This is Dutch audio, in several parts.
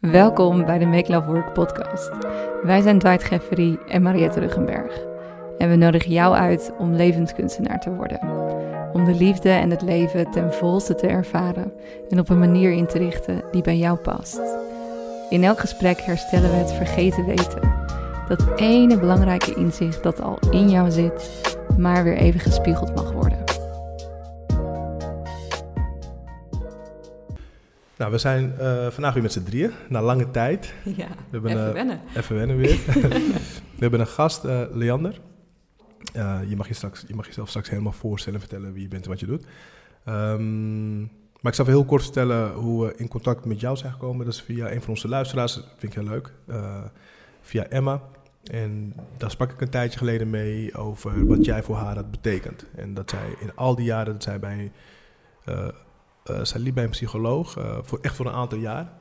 Welkom bij de Make Love Work podcast. Wij zijn Dwight Geffery en Mariette Ruggenberg. En we nodigen jou uit om levenskunstenaar te worden. Om de liefde en het leven ten volste te ervaren en op een manier in te richten die bij jou past. In elk gesprek herstellen we het vergeten weten. Dat ene belangrijke inzicht dat al in jou zit, maar weer even gespiegeld mag worden. Nou, we zijn uh, vandaag weer met z'n drieën, na lange tijd. Ja, we hebben, even uh, wennen. Even wennen weer. we hebben een gast, uh, Leander. je, mag je, straks, je mag jezelf straks helemaal voorstellen, vertellen wie je bent en wat je doet. Um, maar ik zal even heel kort vertellen hoe we in contact met jou zijn gekomen. Dat is via een van onze luisteraars, dat vind ik heel leuk. via Emma. En daar sprak ik een tijdje geleden mee over wat jij voor haar had betekend. En dat zij in al die jaren dat zij bij zij liep bij een psycholoog, uh, voor, echt voor een aantal jaar.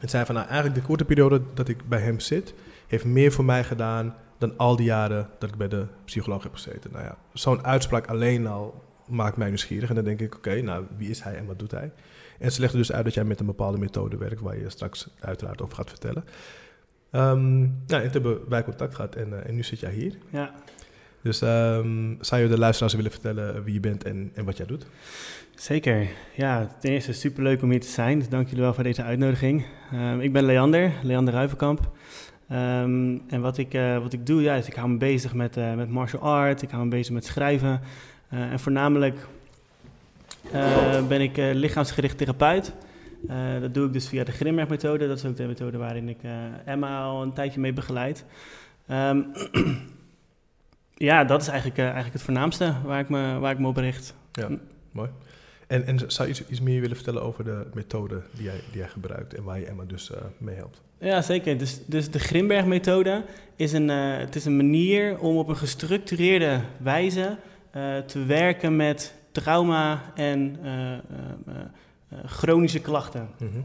En zei van, nou, eigenlijk de korte periode dat ik bij hem zit, heeft meer voor mij gedaan dan al die jaren dat ik bij de psycholoog heb gezeten. Nou ja, zo'n uitspraak alleen al maakt mij nieuwsgierig. En dan denk ik, oké, nou, wie is hij en wat doet hij? En ze legde dus uit dat jij met een bepaalde methode werkt, waar je straks uiteraard over gaat vertellen. Um, nou, en toen hebben wij contact gehad en, uh, en nu zit jij hier. Ja. Dus um, zou je de luisteraars willen vertellen wie je bent en, en wat jij doet? Zeker. Ja, ten eerste super leuk om hier te zijn. Dus dank jullie wel voor deze uitnodiging. Um, ik ben Leander, Leander Ruivenkamp. Um, en wat ik, uh, wat ik doe, ja, is ik hou me bezig met, uh, met martial art. Ik hou me bezig met schrijven. Uh, en voornamelijk ben ik lichaamsgericht therapeut. dat doe ik dus via de Grimberg-methode. Dat is ook de methode waarin ik Emma al een tijdje mee begeleid. Um, ja, dat is eigenlijk, eigenlijk het voornaamste waar ik me, waar ik me op richt. Ja, mooi. En, en zou je iets, iets, meer willen vertellen over de methode die jij, die jij gebruikt en waar je Emma dus uh, mee helpt? Ja, zeker. Dus, dus de Grimberg-methode is een, uh, het is een manier om op een gestructureerde wijze te werken met trauma en chronische klachten. Mm -hmm.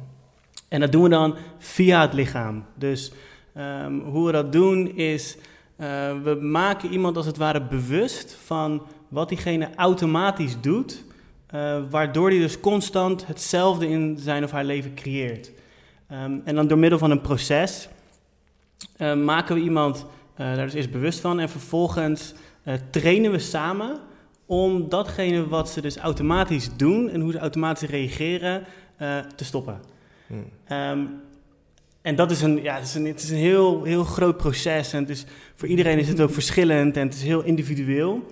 En dat doen we dan via het lichaam. Dus um, hoe we dat doen is, we maken iemand als het ware bewust van wat diegene automatisch doet uh, waardoor hij dus constant hetzelfde in zijn of haar leven creëert. Um, en dan door middel van een proces uh, maken we iemand uh, daar dus eerst bewust van en vervolgens trainen we samen om datgene wat ze dus automatisch doen en hoe ze automatisch reageren te stoppen. Hmm. Um, en dat is een, ja, het is een, het is een heel, heel groot proces en dus voor iedereen is het ook verschillend en het is heel individueel.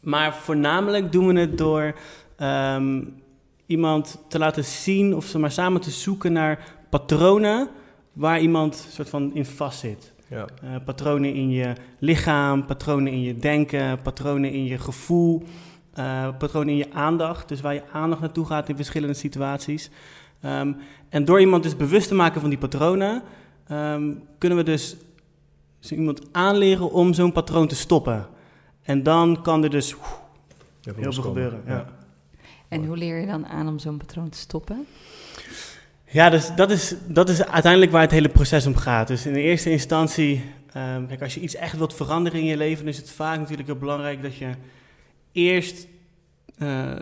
Maar voornamelijk doen we het door um, iemand te laten zien of ze maar samen te zoeken naar patronen waar iemand soort van in vastzit. Ja. Uh, patronen in je lichaam, patronen in je denken, patronen in je gevoel, uh, patronen in je aandacht. Dus waar je aandacht naartoe gaat in verschillende situaties. Um, en door iemand dus bewust te maken van die patronen, um, kunnen we dus iemand aanleren om zo'n patroon te stoppen. En dan kan er dus woe, heel veel gebeuren. Ja. En hoe leer je dan aan om zo'n patroon te stoppen? Ja, dus dat is, dat is uiteindelijk waar het hele proces om gaat. Dus in de eerste instantie, um, kijk, als je iets echt wilt veranderen in je leven, is het vaak natuurlijk heel belangrijk dat je eerst uh,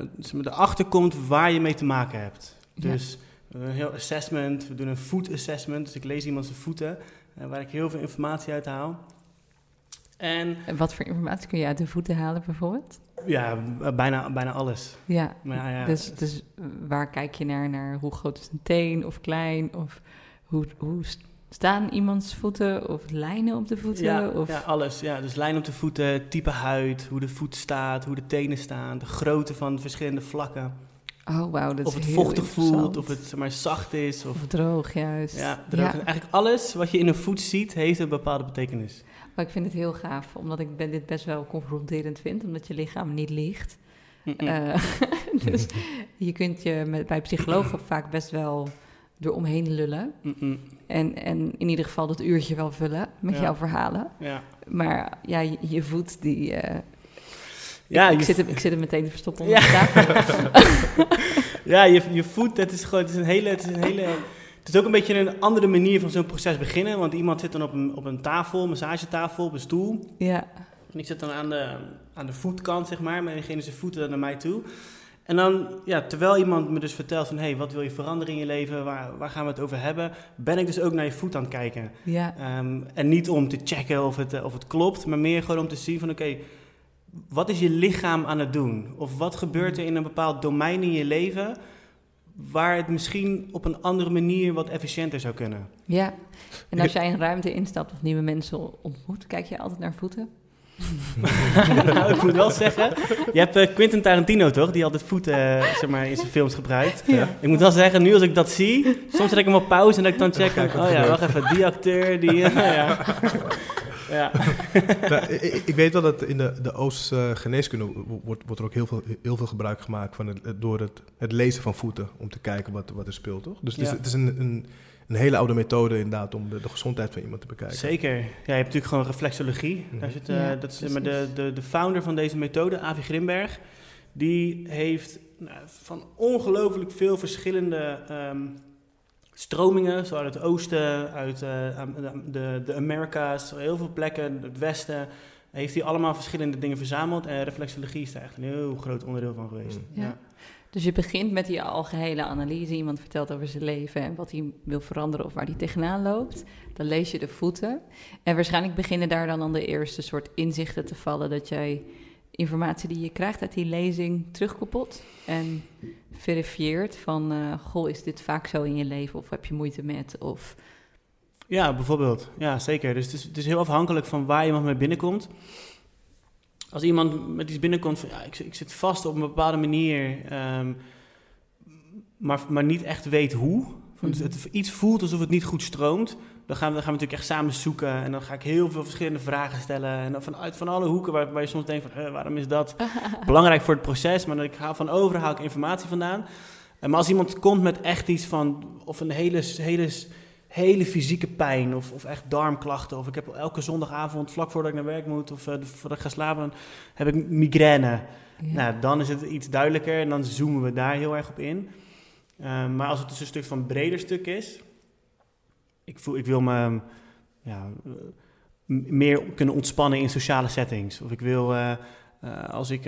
erachter komt waar je mee te maken hebt. Dus ja. Een heel assessment, we doen een foot assessment, dus ik lees iemand zijn voeten, uh, waar ik heel veel informatie uit haal. En, en wat voor informatie kun je uit de voeten halen bijvoorbeeld? Ja, bijna, bijna alles. Ja, ja, ja, Dus, dus waar kijk je naar? Naar hoe groot is een teen of klein? Of hoe, hoe staan iemands voeten? Of lijnen op de voeten? Ja, of? ja, alles. Ja, dus lijnen op de voeten, type huid, hoe de voet staat, hoe de tenen staan, de grootte van verschillende vlakken. Oh, wauw, dat Of het vochtig voelt, of het maar, zacht is. Of, of droog, juist. Ja, droog. Eigenlijk alles wat je in een voet ziet, heeft een bepaalde betekenis. Maar ik vind het heel gaaf, omdat ik dit best wel confronterend vind, omdat je lichaam niet ligt. Uh, dus je kunt je met, bij psychologen vaak best wel eromheen lullen. En, en in ieder geval dat uurtje wel vullen met jouw verhalen. Ja. Maar ja, je, je voet die... Uh, ja, ik, zit hem, ik zit hem meteen te verstoppen ja. ja, je, je voet, het is gewoon het is een hele... Het is een hele het is ook een beetje een andere manier van zo'n proces beginnen. Want iemand zit dan op een, op een tafel, een massagetafel, op een stoel. Ja. En ik zit dan aan de, aan de voetkant, zeg maar, met degene zijn voeten naar mij toe. En dan, ja, terwijl iemand me dus vertelt van... hé, hey, wat wil je veranderen in je leven? Waar, waar gaan we het over hebben? Ben ik dus ook naar je voet aan het kijken. Ja. Ehm, en niet om te checken of het, eh, of het klopt, maar meer gewoon om te zien van... oké, wat is je lichaam aan het doen? Of wat gebeurt er in een bepaald domein in je leven... waar het misschien op een andere manier wat efficiënter zou kunnen? Ja. En als jij een ruimte instapt of nieuwe mensen ontmoet... kijk je altijd naar voeten? nou, ik moet wel zeggen, je hebt uh, Quentin Tarantino toch, die altijd voeten uh, zeg maar, in zijn films gebruikt. Ja. Ik moet wel zeggen, nu als ik dat zie, soms zet ik hem op pauze en dat ik dan check, oh ja, wacht even, die acteur, die... Uh, ja. ja. nou, ik, ik, weet wel dat in de, de Oosterse geneeskunde wordt, wordt er ook heel veel, heel veel gebruik gemaakt van het, door het, het lezen van voeten, om te kijken wat, wat er speelt, toch? Dus het is, het is een, een een hele oude methode inderdaad om de, de, gezondheid van iemand te bekijken. Zeker. Ja, je hebt natuurlijk gewoon reflexologie. Mhm. Daar zit, uh, dat is maar de, de, de founder van deze methode, Avi Grimberg. Die heeft nou, van ongelooflijk veel verschillende um, stromingen, zo uit het oosten, uit uh, de, de Amerika's, heel veel plekken, het westen, heeft hij allemaal verschillende dingen verzameld. En reflexologie is daar echt een heel groot onderdeel van geweest. Mhm. Ja. Dus je begint met die algehele analyse. Iemand vertelt over zijn leven en wat hij wil veranderen of waar hij tegenaan loopt. Dan lees je de voeten. En waarschijnlijk beginnen daar dan aan de eerste soort inzichten te vallen. Dat jij informatie die je krijgt uit die lezing terugkoppelt. En verifieert van, uh, goh, is dit vaak zo in je leven? Of heb je moeite met? Of... Ja, bijvoorbeeld. Ja, zeker. Dus het is, het is heel afhankelijk van waar iemand mee binnenkomt als iemand met iets binnenkomt van ja, ik, ik zit vast op een bepaalde manier, um, maar, maar niet echt weet hoe. Mhm. het, iets voelt alsof het niet goed stroomt. Dan gaan, we, dan gaan we natuurlijk echt samen zoeken. En dan ga ik heel veel verschillende vragen stellen. En dan vanuit van alle hoeken waar, waar je soms denkt van waarom is dat belangrijk voor het proces. Maar dan ik haal van over haal ik informatie vandaan. En maar als iemand komt met echt iets van, of een hele, hele hele fysieke pijn of, of echt darmklachten. Of ik heb elke zondagavond, vlak voordat ik naar werk moet of uh, voordat ik ga slapen, heb ik migraine. Nou, dan is het iets duidelijker en dan zoomen we daar heel erg op in. Uh, maar als het dus een stuk van breder stuk is, ik, voel, ik wil me ja, meer kunnen ontspannen in sociale settings. Of ik wil, uh, als ik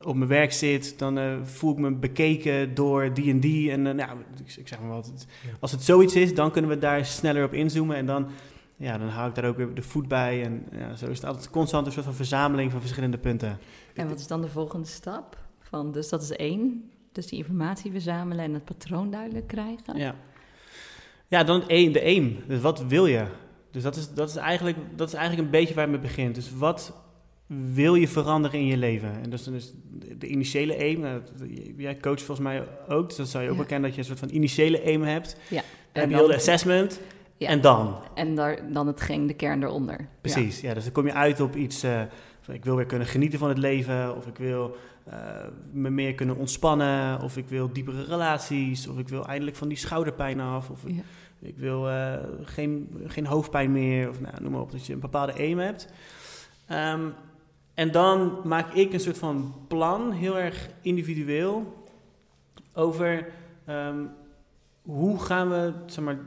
op mijn werk zit, dan uh, voel ik me bekeken door die en die. En uh, nou, ik, ik, zeg maar wat. Als het zoiets is, dan kunnen we daar sneller op inzoomen. En dan, ja, dan hou ik daar ook weer de voet bij. En ja, zo is het altijd constant een soort van verzameling van verschillende punten. En wat is dan de volgende stap? Van, dus dat is één. Dus die informatie verzamelen en het patroon duidelijk krijgen. Ja, ja dan het de aim. Dus wat wil je? Dus dat is, dat, is eigenlijk, dat is eigenlijk een beetje waar het mee begint. Dus wat wil je veranderen in je leven? En dus dan is de initiële aim, nou, jij coach volgens mij ook, dus dat zou je ook ja. dat je een soort van initiële aim hebt. Ja. Dan heb je heel de assessment. Ja. En dan? En daar, dan hetgeen, de kern eronder. Precies, ja. dus dan kom je uit op iets uh, van ik wil weer kunnen genieten van het leven, of ik wil uh, me meer kunnen ontspannen, of ik wil diepere relaties, of ik wil eindelijk van die schouderpijn af, of ik, ik wil uh, geen, geen hoofdpijn meer, of nou, noem maar op, dat je een bepaalde aim hebt. Um, en dan maak ik een soort van plan, heel erg individueel, over um, hoe gaan we zeg maar,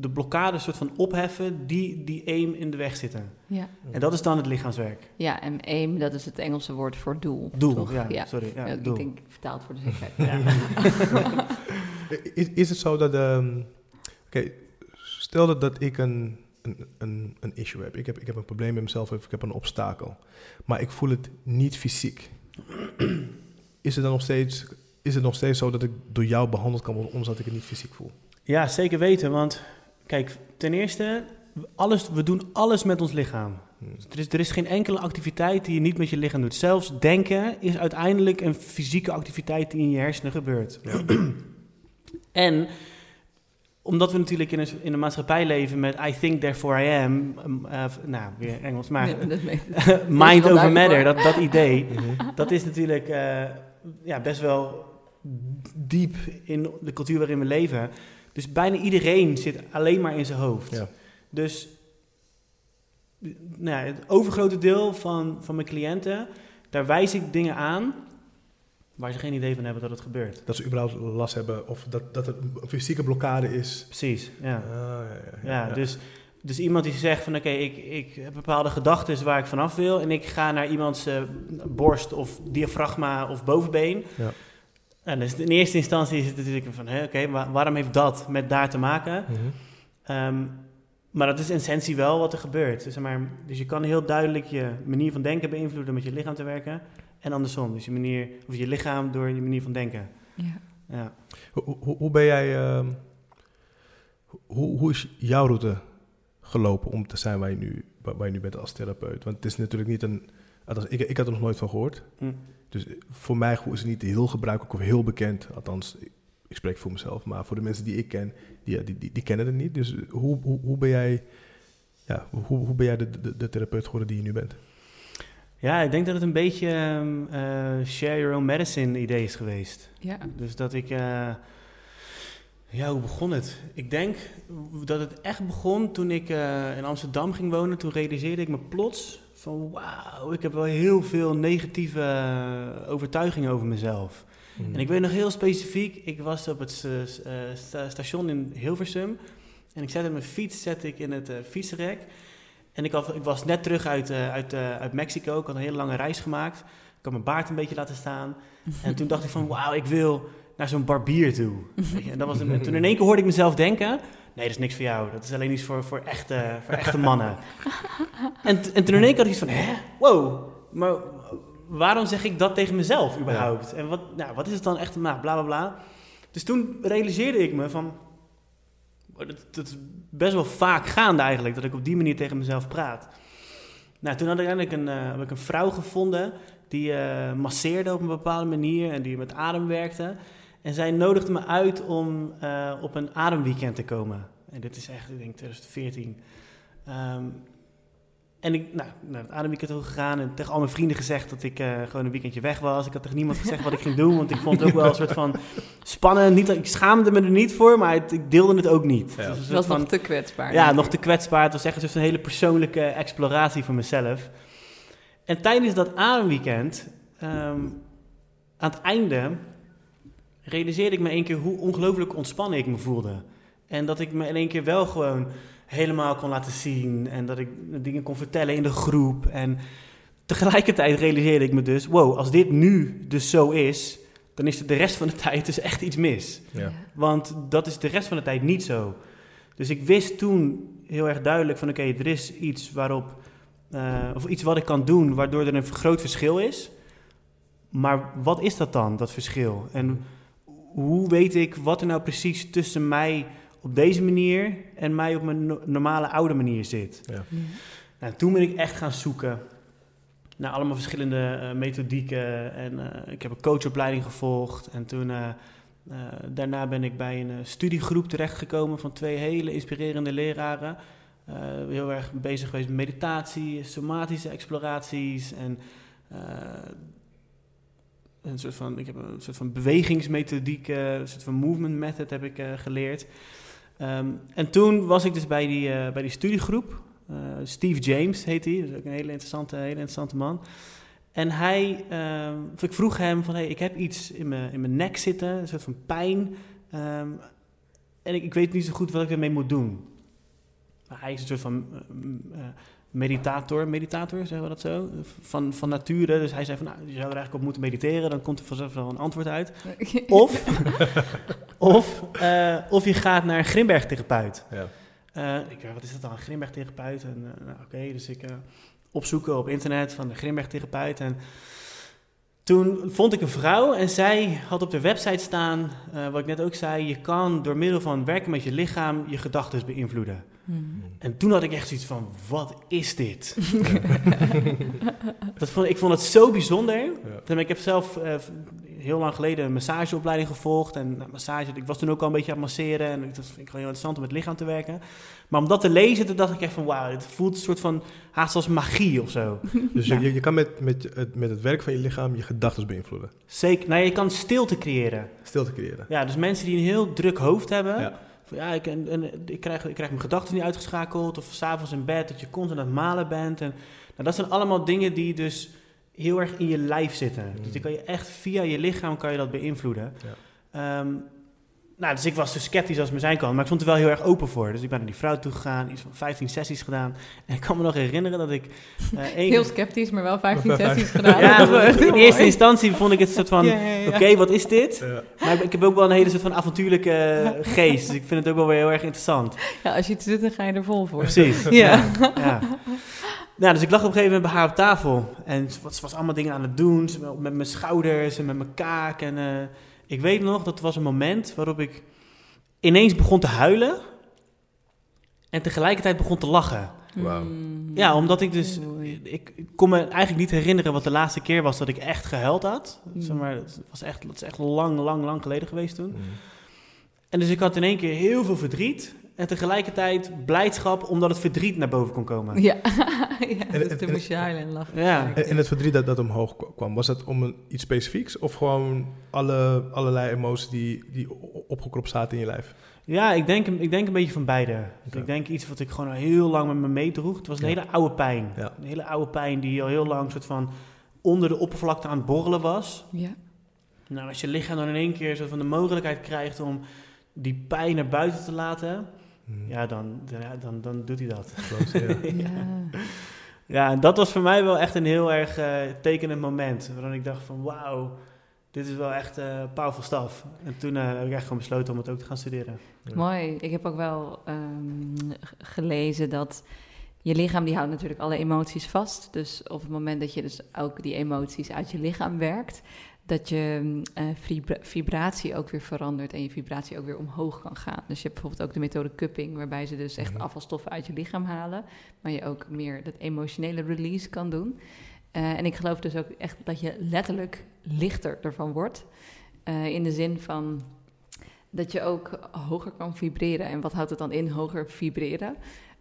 de blokkade soort van opheffen die die aim in de weg zitten. Ja. En dat is dan het lichaamswerk. Ja, en aim, dat is het Engelse woord voor doel. Doel, ja, ja, sorry. Ja, ik doel. denk vertaald voor de zekerheid. is, is het zo dat... Um, Oké, okay, stel dat, dat ik een een, een, een issue heb. Ik, heb. ik heb een probleem met mezelf of ik heb een obstakel. Maar ik voel het niet fysiek. is het dan nog steeds, is het nog steeds zo dat ik door jou behandeld kan worden omdat ik het niet fysiek voel? Ja, zeker weten. Want kijk, ten eerste, alles, we doen alles met ons lichaam. Hmm. Er, is, er is geen enkele activiteit die je niet met je lichaam doet. Zelfs denken is uiteindelijk een fysieke activiteit die in je hersenen gebeurt. Ja. en omdat we natuurlijk in een, in een maatschappij leven met I think therefore I am, uh, nou weer Engels, maar mind over matter, dat, dat idee, mhm. dat is natuurlijk uh, ja, best wel diep in de cultuur waarin we leven. Dus bijna iedereen zit alleen maar in zijn hoofd. Ja. Dus nou ja, het overgrote deel van, van mijn cliënten, daar wijs ik dingen aan waar ze geen idee van hebben dat het gebeurt. Dat ze überhaupt last hebben of dat, dat het een fysieke blokkade is. Precies, ja. Ah, ja, ja, ja, ja, Dus dus iemand die zegt van oké, ik, ik heb bepaalde gedachten waar ik vanaf wil en ik ga naar iemands eh, borst of diafragma of bovenbeen. Ja. En dus in eerste instantie is het natuurlijk van oké, waarom heeft dat met daar te maken? Mhm. Ehm, maar dat is in essentie wel wat er gebeurt. Dus, maar, dus je kan heel duidelijk je manier van denken beïnvloeden met je lichaam te werken. En andersom, dus je, manier, of je lichaam door je manier van denken. Ja. Ja. Hoe, hoe, hoe ben jij... ehm, hoe, hoe is jouw route gelopen om te zijn waar je, nu, waar waar je nu bent als therapeut? Want het is natuurlijk niet een... Althans, ik, ik had er nog nooit van gehoord. Hm. Dus voor mij is het niet heel gebruikelijk of heel bekend. Althans, ik, ik spreek voor mezelf. Maar voor de mensen die ik ken, die, die, die, die kennen het niet. Dus hoe, hoe, hoe ben jij... Ja, hoe, hoe ben jij de, de, de therapeut geworden die je nu bent? ja, ik denk dat het een beetje ehm, eh, share your own medicine idee is geweest. Ja. Dus dat ik... eh, ja, hoe begon het? Ik denk dat het echt begon toen ik eh, in Amsterdam ging wonen. Toen realiseerde ik me plots van... Wauw, ik heb wel heel veel negatieve eh, overtuigingen over mezelf. Mhm. En ik weet nog heel specifiek, ik was op het eh, eh, sta- station in Hilversum. En ik zette mijn fiets zette ik in het eh, fietsenrek. En ik, had, ik was net terug uit, uit, uit Mexico. Ik had een hele lange reis gemaakt. Ik had mijn baard een beetje laten staan. En toen dacht ik van, wauw, ik wil naar zo'n barbier toe. En dat was een, en toen in één keer hoorde ik mezelf denken... Nee, dat is niks voor jou. Dat is alleen iets voor, voor, echte, voor echte mannen. En, en toen in één keer had ik iets van... Hè? Wow, maar waarom zeg ik dat tegen mezelf überhaupt? En wat, nou, wat is het dan echt? Nou, bla, bla, bla. Dus toen realiseerde ik me van... oh, Dat, dat is best wel vaak gaande eigenlijk, dat ik op die manier tegen mezelf praat. Nou, toen had ik uiteindelijk een, eh, heb ik een vrouw gevonden die eh, masseerde op een bepaalde manier en die met adem werkte. En zij nodigde me uit om eh, op een ademweekend te komen. En dit is echt, ik denk 2014. Ehm, en ik nou, naar het ademweekend toe gegaan en tegen al mijn vrienden gezegd dat ik eh, gewoon een weekendje weg was. Ik had tegen niemand gezegd wat ik ging doen, want ik vond het ook wel een soort van spannend. Niet, dat- ik schaamde me er niet voor, maar het- ik deelde het ook niet. Ja. Het was een Het soort was van- nog te kwetsbaar. ja, nog te kwetsbaar. Het was echt een van hele persoonlijke exploratie voor mezelf. En tijdens dat ademweekend, ehm, aan het einde, realiseerde ik me één keer hoe ongelooflijk ontspannen ik me voelde. En dat ik me in één keer wel gewoon helemaal kon laten zien. En dat ik dingen kon vertellen in de groep. En tegelijkertijd realiseerde ik me dus, wow, als dit nu dus zo is, dan is er de rest van de tijd dus echt iets mis. Ja. Want dat is de rest van de tijd niet zo. Dus ik wist toen heel erg duidelijk van oké, er is iets waarop, eh, of iets wat ik kan doen waardoor er een groot verschil is. Maar wat is dat dan, dat verschil? En hoe weet ik wat er nou precies tussen mij op deze manier en mij op mijn no- normale oude manier zit? Ja. Ja. Nou, toen ben ik echt gaan zoeken naar allemaal verschillende eh, methodieken. En eh, ik heb een coachopleiding gevolgd. En toen, eh, daarna ben ik bij een studiegroep terechtgekomen van twee hele inspirerende leraren. Eh, heel erg bezig geweest met meditatie, somatische exploraties en eh, een soort van, ik heb een soort van bewegingsmethodiek, eh, een soort van movement method heb ik eh, geleerd. Ehm, en toen was ik dus bij die, eh, bij die studiegroep. Steve James heet hij, is ook een hele interessante, hele interessante man. En hij, ehm, ik vroeg hem van, hey, ik heb iets in mijn, in mijn nek zitten, een soort van pijn. ehm, en ik, ik weet niet zo goed wat ik ermee moet doen. Maar hij is een soort van meditator, meditator, zeggen we dat zo, van, van nature. Dus hij zei van, nou, je zou er eigenlijk op moeten mediteren, dan komt er vanzelf wel een antwoord uit. Of, of, eh, of je gaat naar een Grimberg-therapeut. Ja. Eh, ik dacht, wat is dat dan, een Grimberg-therapeut? En, eh, nou, Oké, dus ik eh, opzoeken op internet van de Grimberg-therapeut. En toen vond ik een vrouw en zij had op de website staan, eh, wat ik net ook zei, je kan door middel van werken met je lichaam je gedachten beïnvloeden. Hmm. En toen had ik echt zoiets van, wat is dit? dat vond, ik vond het zo bijzonder. Ja. Ik heb zelf eh, heel lang geleden een massageopleiding gevolgd. En massage, ik was toen ook al een beetje aan het masseren. En dat vind ik gewoon heel interessant om met het lichaam te werken. Maar om dat te lezen, toen dacht ik echt van wauw, het voelt een soort van haast als magie of zo. Dus Ja. je, je kan met, met, het, met het werk van je lichaam je gedachten beïnvloeden. Zeker, nou je kan stilte creëren. Stilte creëren. Ja, dus mensen die een heel druk hoofd hebben. Ja. Van, ja, ik, en, en, ik, krijg, ik krijg mijn gedachten niet uitgeschakeld. Of s'avonds in bed dat je constant aan het malen bent. En, nou, dat zijn allemaal dingen die dus heel erg in je lijf zitten. Mm. Dus die kan je echt via je lichaam kan je dat beïnvloeden. Ja. Ehm, nou, dus ik was zo sceptisch als me zijn kan, maar ik stond er wel heel erg open voor. Dus ik ben naar die vrouw toe gegaan, iets van 15 sessies gedaan. En ik kan me nog herinneren dat ik... eh één- Heel sceptisch, maar wel 15 Maar sessies gedaan. ja, in eerste instantie vond ik het soort van, Ja, ja, ja. oké, wat is dit? Ja. Maar ik, ik heb ook wel een hele soort van avontuurlijke eh, geest, dus ik vind het ook wel weer heel erg interessant. Ja, als je het doet, dan ga je er vol voor. Precies. Ja. ja. Nou, dus ik lag op een gegeven moment bij haar op tafel. En ze was, was allemaal dingen aan het doen. Met mijn schouders en met mijn kaak. En eh, ik weet nog, dat was een moment waarop ik ineens begon te huilen. En tegelijkertijd begon te lachen. Wauw. Mm. Ja, omdat ik dus... Ik kon me eigenlijk niet herinneren wat de laatste keer was dat ik echt gehuild had. Mm. Zeg maar, het was echt, het is echt lang, lang, lang geleden geweest toen. Mm. En dus ik had in één keer heel veel verdriet. En tegelijkertijd blijdschap omdat het verdriet naar boven kon komen. Ja, ja En- dus en- toen en- moest je huilen en lachen. Ja. En, en het verdriet dat, dat omhoog kwa- kwam, was dat om een, iets specifieks of gewoon alle, allerlei emoties die, die opgekropt zaten in je lijf? Ja, ik denk, een- ik denk een beetje van beide. Dus ik denk iets wat ik gewoon al heel lang met me meedroeg. Het was een Ja. hele oude pijn. Ja. Een hele oude pijn die al heel lang soort van onder de oppervlakte aan het borrelen was. Ja. Nou, als je lichaam dan in één keer soort van de mogelijkheid krijgt om die pijn naar buiten te laten, Mm. ja, dan, dan, dan, dan doet hij dat. Klopt, ja. Ja. Ja, en dat was voor mij wel echt een heel erg eh, tekenend moment. Waarin ik dacht van, wauw, dit is wel echt eh powerful stuff. En toen eh, heb ik echt gewoon besloten om het ook te gaan studeren. Ja. Mooi. Ik heb ook wel ehm, gelezen dat je lichaam die houdt natuurlijk alle emoties vast. Dus op het moment dat je dus ook die emoties uit je lichaam werkt, dat je vibra- vibratie ook weer verandert en je vibratie ook weer omhoog kan gaan. Dus je hebt bijvoorbeeld ook de methode cupping, waarbij ze dus echt Mhm. afvalstoffen uit je lichaam halen, maar je ook meer dat emotionele release kan doen. Eh, en ik geloof dus ook echt dat je letterlijk lichter ervan wordt. Eh, in de zin van dat je ook hoger kan vibreren. En wat houdt het dan in, hoger vibreren?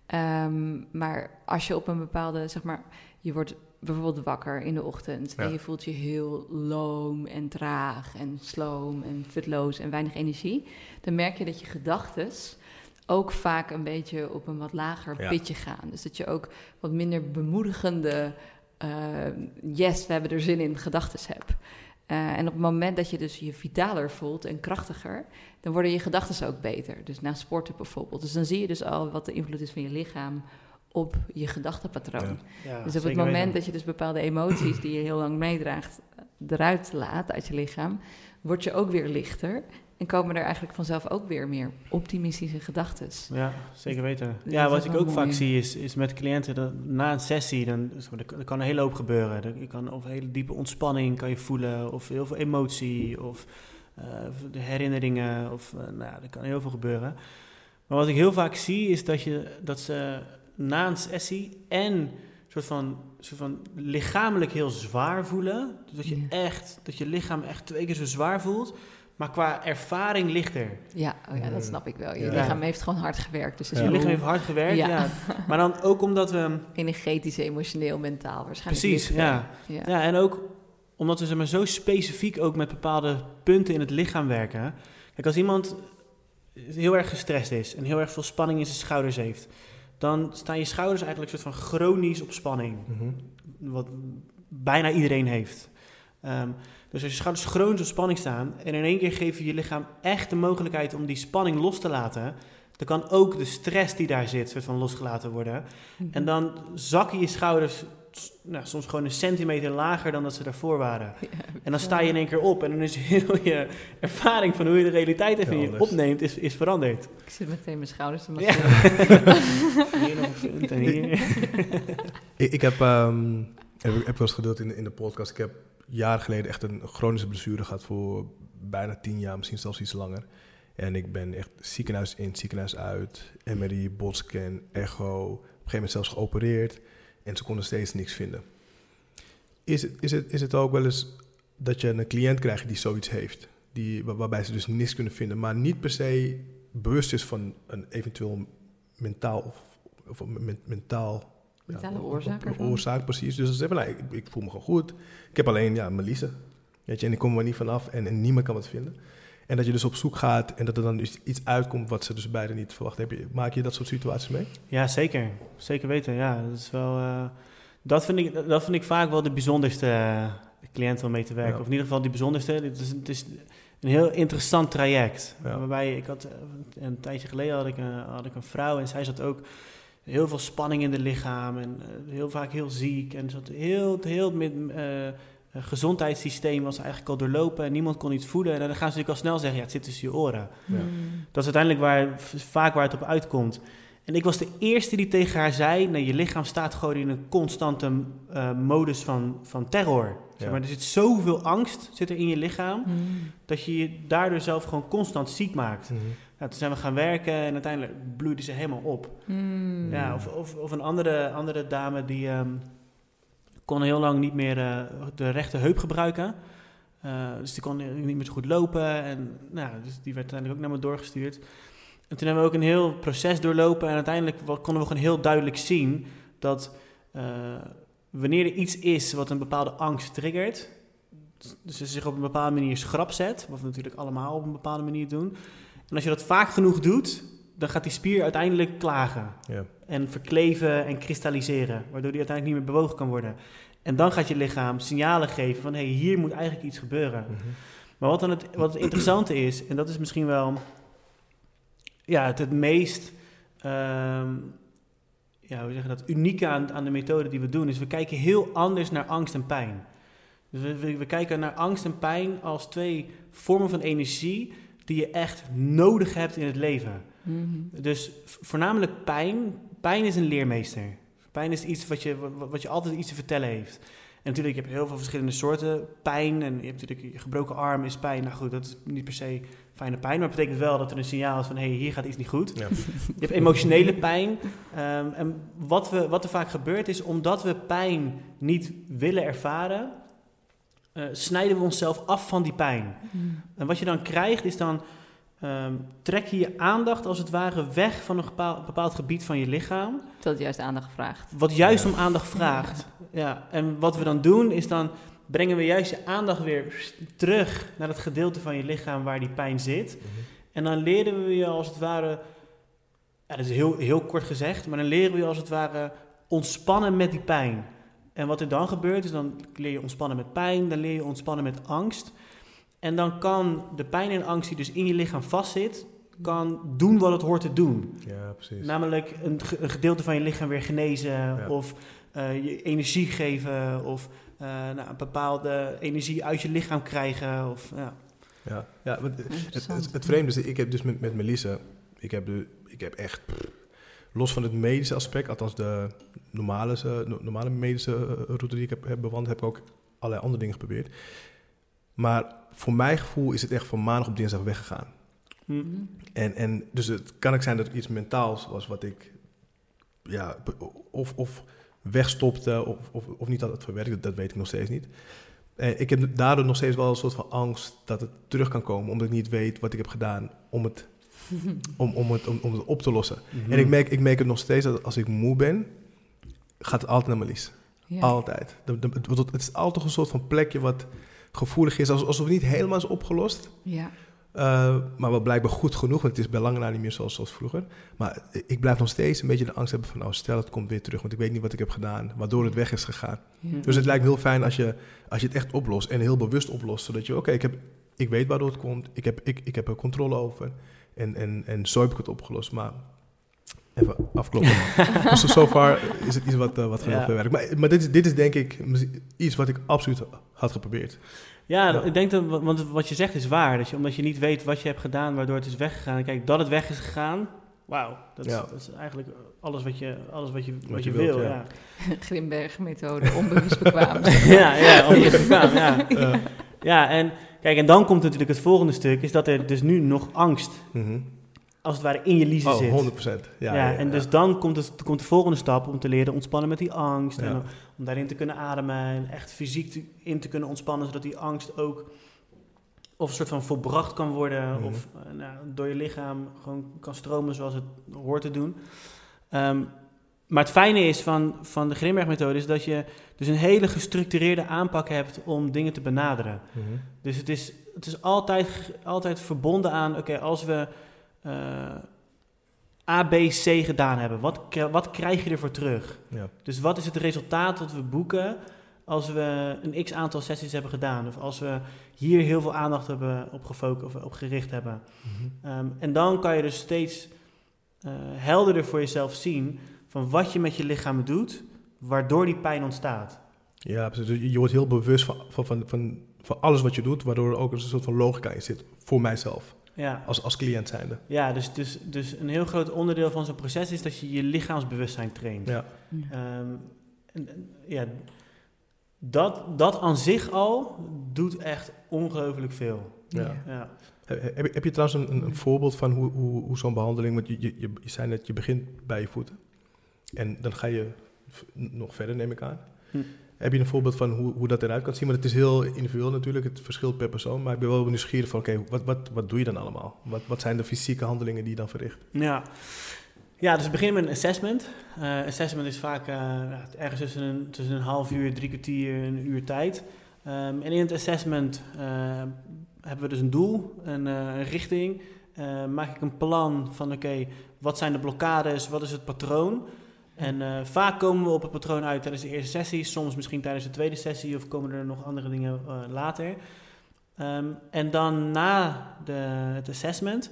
Ehm, maar als je op een bepaalde, zeg maar, je wordt bijvoorbeeld wakker in de ochtend en je voelt je heel loom en traag en sloom en futloos en weinig energie, dan merk je dat je gedachtes ook vaak een beetje op een wat lager Ja. pitje gaan. Dus dat je ook wat minder bemoedigende, eh, yes, we hebben er zin in, gedachtes hebt. Eh, en op het moment dat je dus je vitaler voelt en krachtiger, dan worden je gedachten ook beter. Dus na sporten bijvoorbeeld. Dus dan zie je dus al wat de invloed is van je lichaam op je gedachtenpatroon. Ja. Ja, dus op het moment weten. dat je dus bepaalde emoties die je heel lang meedraagt, eruit laat uit je lichaam, word je ook weer lichter. En komen er eigenlijk vanzelf ook weer meer optimistische gedachten. Ja, zeker weten. Dus Ja, wat ik ook vaak zie is, is met cliënten, dat na een sessie, dan, er, kan een hele hoop gebeuren. Er- Je kan of een hele diepe ontspanning kan je voelen, of heel veel emotie, of eh, de herinneringen, of eh, nou, ja, er kan heel veel gebeuren. Maar wat ik heel vaak zie is dat, je, dat ze na een sessie en soort van, soort van lichamelijk heel zwaar voelen. Dus dat je Ja. echt, dat je lichaam echt twee keer zo zwaar voelt, maar qua ervaring lichter. Ja, oh ja, dat snap ik wel. Je Ja. lichaam heeft gewoon hard gewerkt. Dus Ja. Je lichaam heeft hard gewerkt, Ja. ja. Maar dan ook omdat we... energetisch, emotioneel, mentaal waarschijnlijk. Precies, ja. Ja, en ook omdat we zeg maar, zo specifiek ook met bepaalde punten in het lichaam werken. Kijk, als iemand heel erg gestrest is en heel erg veel spanning in zijn schouders heeft, dan staan je schouders eigenlijk een soort van chronisch op spanning. Mhm. Wat bijna iedereen heeft. Ehm, dus als je schouders chronisch op spanning staan en in één keer geef je je lichaam echt de mogelijkheid om die spanning los te laten, dan kan ook de stress die daar zit soort van losgelaten worden. Mhm. En dan zakken je schouders nou, soms gewoon een centimeter lager dan dat ze daarvoor waren. Ja, En dan sta je in één keer op en dan is heel je ervaring van hoe je de realiteit even Ja, je opneemt, is, is veranderd. Ik zit meteen mijn schouders te Ja. masseren. hier nog een punt en hier. Ik, ik heb, ehm heb, wel eens gedeeld in, de- in de podcast. Ik heb jaren geleden echt een chronische blessure gehad voor bijna tien jaar, misschien zelfs iets langer. En ik ben echt ziekenhuis in, ziekenhuis uit, MRI, botscan, echo. Op een gegeven moment zelfs geopereerd. En ze konden steeds niks vinden. Is het, is, het, is het ook wel eens dat je een cliënt krijgt die zoiets heeft? Die, waar- waarbij ze dus niks kunnen vinden, maar niet per se bewust is van een eventueel mentaal of, of een men- mentaal Mentale ja, oorzaak oorzaak, precies. Dus ze zeggen, nou, ik, ik voel me gewoon goed. Ik heb alleen, ja, Melisse. Weet je, en ik kom er niet vanaf en, en niemand kan wat vinden. En dat je dus op zoek gaat en dat er dan dus iets uitkomt wat ze dus beide niet verwachten. Heb je, maak je dat soort situaties mee? Ja, zeker. Zeker weten. Ja, dat is wel. eh, dat, vind ik, dat vind ik vaak wel de bijzonderste eh, cliënt om mee te werken. Ja. Of in ieder geval die bijzonderste. Het is, het is een heel interessant traject. Ja. Waarbij ik had, eh, een tijdje geleden had ik, een, had ik een vrouw en zij zat ook heel veel spanning in het lichaam en heel vaak heel ziek. En zat heel, heel met, gezondheidssysteem was eigenlijk al doorlopen en niemand kon iets voeden. En dan gaan ze natuurlijk al snel zeggen, ja, het zit tussen je oren. Ja. Mm. Dat is uiteindelijk waar, vaak waar het op uitkomt. En ik was de eerste die tegen haar zei: nee, je lichaam staat gewoon in een constante eh, modus van, van terror. Zeg Ja. maar, er zit zoveel angst zit er in je lichaam Mm. dat je je daardoor zelf gewoon constant ziek maakt. Nou, toen zijn we gaan werken en uiteindelijk bloeide ze helemaal op. Mm. Ja, of, of, of een andere, andere dame die ehm, kon heel lang niet meer eh, de rechte heup gebruiken. Eh, dus die kon niet meer zo goed lopen. En nou, dus die werd uiteindelijk ook naar me doorgestuurd. En toen hebben we ook een heel proces doorlopen. En uiteindelijk konden we gewoon heel duidelijk zien dat eh, wanneer er iets is wat een bepaalde angst triggert. Dus ze zich op een bepaalde manier schrap zet. Wat we natuurlijk allemaal op een bepaalde manier doen. En als je dat vaak genoeg doet, dan gaat die spier uiteindelijk klagen Ja. en verkleven en kristalliseren, waardoor die uiteindelijk niet meer bewogen kan worden. En dan gaat je lichaam signalen geven van hé, hey, hier moet eigenlijk iets gebeuren. Mhm. Maar wat dan het, wat het interessante is, en dat is misschien wel ja, het, het meest ehm, ja, hoe zeg je dat, unieke aan, aan de methode die we doen, is we kijken heel anders naar angst en pijn. Dus we, we, we kijken naar angst en pijn als twee vormen van energie die je echt nodig hebt in het leven. Mm. Dus voornamelijk pijn. Pijn is een leermeester. Pijn is iets wat je, wa- wat je altijd iets te vertellen heeft. En natuurlijk, je hebt heel veel verschillende soorten pijn. En je hebt natuurlijk je gebroken arm is pijn. Nou goed, dat is niet per se fijne pijn. Maar het betekent wel dat er een signaal is van... hé, hey, hier gaat iets niet goed. Ja. Je hebt emotionele pijn. Ehm, en wat, we, wat er vaak gebeurt is, omdat we pijn niet willen ervaren... eh, snijden we onszelf af van die pijn. Mm. En wat je dan krijgt is dan ehm, trek je je aandacht als het ware weg van een bepaald, bepaald gebied van je lichaam, Dat juist aandacht vraagt. wat juist Ja. om aandacht vraagt. Ja, en wat we dan doen is dan brengen we juist je aandacht weer terug naar het gedeelte van je lichaam waar die pijn zit. Mhm. En dan leren we je als het ware, ja, dat is heel, heel kort gezegd, maar dan leren we je als het ware ontspannen met die pijn. En wat er dan gebeurt is dan leer je ontspannen met pijn, dan leer je ontspannen met angst. En dan kan de pijn en angst die dus in je lichaam vastzit, kan doen wat het hoort te doen. Ja, precies. Namelijk een, ge- een gedeelte van je lichaam weer genezen Ja. of eh, je energie geven of eh, nou, een bepaalde energie uit je lichaam krijgen. Of, ja. Ja, ja want het, het, het vreemde is, ik heb dus met, met Melissa, ik heb, de, ik heb echt, los van het medische aspect, althans de normale, eh, no- normale medische route die ik heb, heb bewandeld, heb ik ook allerlei andere dingen geprobeerd. Maar voor mijn gevoel is het echt van maandag op dinsdag weggegaan. Hm. Mm. En, en dus het kan ook zijn dat er iets mentaals was wat ik, ja, of, of wegstopte of, of, of niet had het verwerkt, dat, dat weet ik nog steeds niet. En ik heb daardoor nog steeds wel een soort van angst dat het terug kan komen, omdat ik niet weet wat ik heb gedaan om het, om, om het, om, om het op te lossen. Mhm. En ik merk, ik merk het nog steeds dat als ik moe ben, gaat het altijd naar mijn lies. Ja. Altijd. De- de- het, het is altijd een soort van plekje wat gevoelig is, alsof het niet helemaal is opgelost. Ja. Uh, maar wel blijkbaar goed genoeg, want het is bij lange na niet meer zoals, zoals vroeger. Maar ik blijf nog steeds een beetje de angst hebben van, nou stel het komt weer terug, want ik weet niet wat ik heb gedaan, waardoor het weg is gegaan. Ja. Dus het lijkt me heel fijn als je, als je het echt oplost en heel bewust oplost, zodat je, oké, ik ik, ik weet waardoor het komt, ik heb, ik, ik heb er controle over en, en, en zo heb ik het opgelost. Maar even afkloppen. dus so far is het iets wat, uh, wat genoeg Ja. bewerkt. Maar, maar dit, is, dit is denk ik iets wat ik absoluut had geprobeerd. Ja, Ja. ik denk dat, want wat je zegt is waar. Dat je, omdat je niet weet wat je hebt gedaan, waardoor het is weggegaan. En kijk, dat het weg is gegaan, wauw. Dat, is- Ja. dat is eigenlijk alles wat je, alles wat je, wat je je wilt, wil. ja. Ja, Grimberg-methode, onbewust bekwaam. ja, ja, onbewust bekwaam, ja. Uh, Ja, en kijk, en dan komt natuurlijk het volgende stuk, is dat er dus nu nog angst, mhm. Als het ware, in je liezen Oh, zit. 100 Ja, Ja, en dus dan komt, het, komt de volgende stap om te leren ontspannen met die angst. En om, daarin te kunnen ademen en echt fysiek te- in te kunnen ontspannen, zodat die angst ook of een soort van volbracht kan worden, Mhm. of eh, nou, door je lichaam gewoon kan stromen zoals het hoort te doen. Ehm, maar het fijne is van, van de Grimberg-methode is dat je dus een hele gestructureerde aanpak hebt om dingen te benaderen. Mhm. Dus het is, het is altijd, altijd verbonden aan, oké, als we eh, A, B, C gedaan hebben, wat, wat krijg je ervoor terug? Ja. Dus wat is het resultaat dat we boeken als we een x aantal sessies hebben gedaan. Of als we hier heel veel aandacht hebben op gefocust of op gericht hebben. Mhm. Ehm, en dan kan je dus steeds eh, helderder voor jezelf zien van wat je met je lichaam doet, waardoor die pijn ontstaat. Ja, precies. Dus je wordt heel bewust van, van, van, van, van alles wat je doet, waardoor er ook een soort van logica in zit voor mijzelf, Ja, als, als cliënt zijnde. ja dus, dus, dus een heel groot onderdeel van zo'n proces is dat je je lichaamsbewustzijn traint. Ja, Ehm, en, en, ja, dat, dat aan zich al doet echt ongelooflijk veel. ja. Ja. Heb, heb, heb je trouwens een, een, een voorbeeld van hoe, hoe, hoe zo'n behandeling, want je, je, je, je zei net, je begint bij je voeten en dan ga je nog verder, neem ik aan. Hm. Heb je een voorbeeld van hoe, hoe dat eruit kan zien? Want het is heel individueel natuurlijk, het verschilt per persoon, maar ik ben wel nieuwsgierig van, oké, wat, wat, wat doe je dan allemaal? Wat, wat zijn de fysieke handelingen die je dan verricht? Ja. ja, dus we beginnen met een assessment. Eh, assessment is vaak eh, ergens tussen een, tussen een half uur, drie kwartier, een uur tijd. Ehm, en in het assessment eh, hebben we dus een doel, een, een richting. Maak ik een plan van oké, wat zijn de blokkades, wat is het patroon? En eh, vaak komen we op het patroon uit tijdens de eerste sessie, soms misschien tijdens de tweede sessie of komen er nog andere dingen eh, later. Ehm, en dan na de, het assessment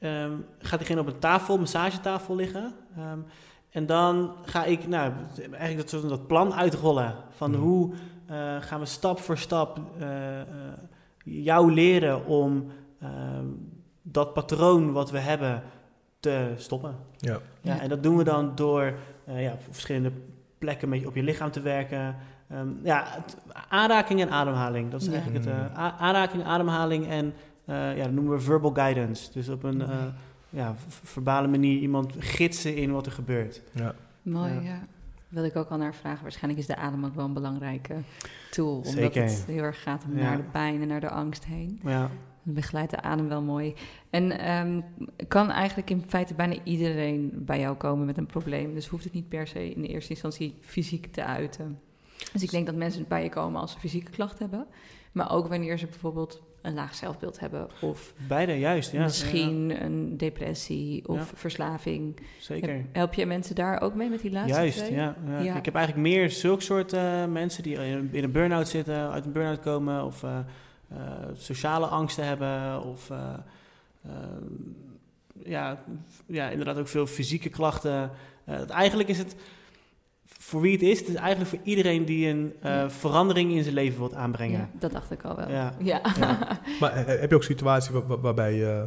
ehm, gaat diegene op een tafel, massagetafel liggen. Ehm, en dan ga ik nou, eigenlijk dat, dat plan uitrollen van Mhm. hoe eh, gaan we stap voor stap jou leren om dat patroon wat we hebben te stoppen. Ja, Ja. En dat doen we dan door eh, ja, op verschillende plekken met je, op je lichaam te werken. Ehm, ja, het- aanraking en ademhaling. Dat is Ja. eigenlijk het. eh, Mm. aanraking, ademhaling en eh, ja, dat noemen we verbal guidance. Dus op een eh, ja, verbale manier iemand gidsen in wat er gebeurt. ja. Mooi, Ja. ja. Wil ik ook al naar vragen. Waarschijnlijk is de adem ook wel een belangrijke tool. Omdat Zeker. het heel erg gaat om Ja. naar de pijn en naar de angst heen. Ja, begeleidt de adem wel mooi. En ehm, kan eigenlijk in feite bijna iedereen bij jou komen met een probleem. Dus hoeft het niet per se in de eerste instantie fysiek te uiten. Dus ik denk dat mensen bij je komen als ze fysieke klachten hebben. Maar ook wanneer ze bijvoorbeeld een laag zelfbeeld hebben. Of beide juist. Ja, misschien een depressie of Ja. verslaving. zeker. Help je mensen daar ook mee met die laatste Juist, twee? ja. Ik heb eigenlijk meer zulke soort eh, mensen die in een, burn-out zitten, uit een burn-out komen of eh, sociale angsten hebben of eh, eh, ja, ja, inderdaad ook veel fysieke klachten. Eh, eigenlijk is het voor wie het is, het is eigenlijk voor iedereen die een eh, Ja. verandering in zijn leven wilt aanbrengen. Ja, dat dacht ik al wel. Ja. Ja. Ja. Maar eh, heb je ook situaties waar- waar- waarbij eh,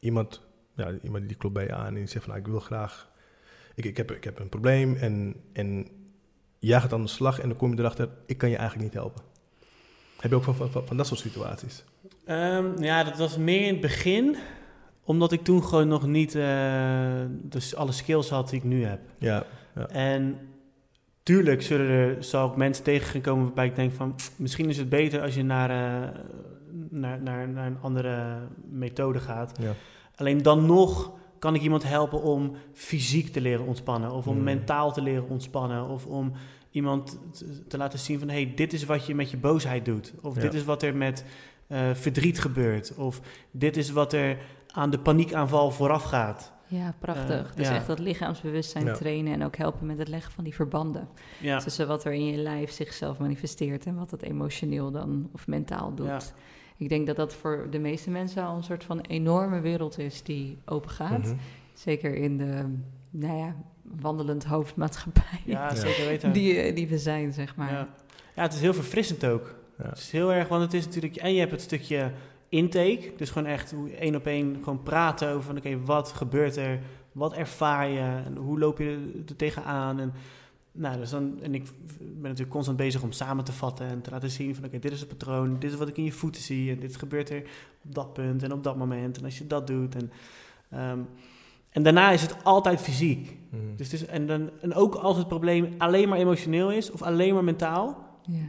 iemand, ja, iemand die klopt bij je aan en die zegt van nou, ik wil graag, ik, ik, heb, ik heb een probleem en, en jij gaat aan de slag en dan kom je erachter, ik kan je eigenlijk niet helpen. Heb je ook van, van, dat soort situaties? Ehm, ja, dat was meer in het begin, omdat ik toen gewoon nog niet eh, dus alle skills had die ik nu heb. Ja, En tuurlijk zullen er, zal ik mensen tegen gaan komen waarbij ik denk van... misschien is het beter als je naar, eh, naar, naar, naar een andere methode gaat. ja. Alleen dan nog kan ik iemand helpen om fysiek te leren ontspannen... of om Hmm. mentaal te leren ontspannen... of om iemand te, te laten zien van... hey, dit is wat je met je boosheid doet. Of Ja. dit is wat er met eh, verdriet gebeurt. Of dit is wat er aan de paniekaanval vooraf gaat. Ja, prachtig. Eh, dus ja. echt dat lichaamsbewustzijn Ja. trainen en ook helpen met het leggen van die verbanden. Ja, Tussen wat er in je lijf zichzelf manifesteert en wat het emotioneel dan of mentaal doet. Ja. Ik denk dat dat voor de meeste mensen al een soort van enorme wereld is die open gaat. Mhm. Zeker in de, nou ja, wandelend hoofdmaatschappij ja, zeker weten. die, eh, die we zijn, zeg maar. Ja. ja, het is heel verfrissend ook. Ja. Het is heel erg, want het is natuurlijk... En je hebt het stukje intake. Dus gewoon echt hoe één op één gewoon praten over... van, Oké, wat gebeurt er? Wat ervaar je? En hoe loop je er tegenaan? En, nou, dus dan, en ik ben natuurlijk constant bezig om samen te vatten... en te laten zien van... Oké, dit is het patroon. Dit is wat ik in je voeten zie. En dit gebeurt er op dat punt en op dat moment. En als je dat doet... En, ehm, en daarna is het altijd fysiek. Mhm. Dus het is, en, dan, en ook als het probleem alleen maar emotioneel is... of alleen maar mentaal... Ja.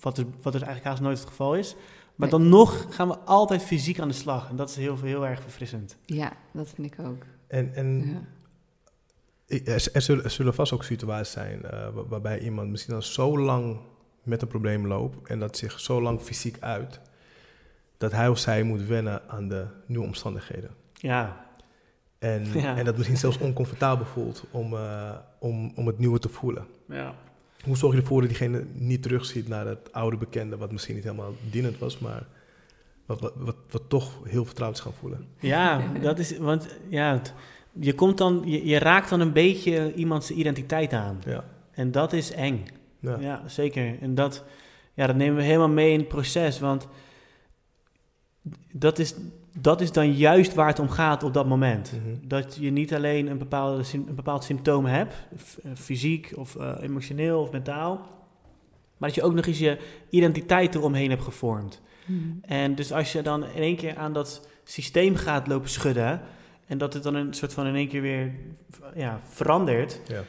Wat, er, wat er eigenlijk haast nooit het geval is. Maar Nee. dan nog gaan we altijd fysiek aan de slag. En dat is heel, heel erg verfrissend. ja, dat vind ik ook. En, en Ja. er, er zullen, er zullen vast ook situaties zijn eh, waar- waarbij iemand misschien al zo lang met een probleem loopt en dat zich zo lang fysiek uit, dat hij of zij moet wennen aan de nieuwe omstandigheden. Ja, En, Ja. en dat misschien zelfs oncomfortabel voelt om, eh, om, om het nieuwe te voelen. ja. hoe zorg je ervoor dat diegene niet terugziet naar het oude bekende, wat misschien niet helemaal dienend was, maar wat, wat, wat, wat toch heel vertrouwd is gaan voelen? Ja, dat is, want ja, je komt dan, je, je raakt dan een beetje iemands identiteit aan. Ja. En dat is eng. Ja. Ja, zeker. En dat, ja, dat nemen we helemaal mee in het proces. Want dat is, dat is dan juist waar het om gaat op dat moment. Mhm. Dat je niet alleen een, bepaalde, een bepaald symptoom hebt, eh, fysiek of eh, emotioneel of mentaal, maar dat je ook nog eens je identiteit eromheen hebt gevormd. Hmm. En dus als je dan in één keer aan dat systeem gaat lopen schudden en dat het dan een soort van in één keer weer ja, verandert, Ja.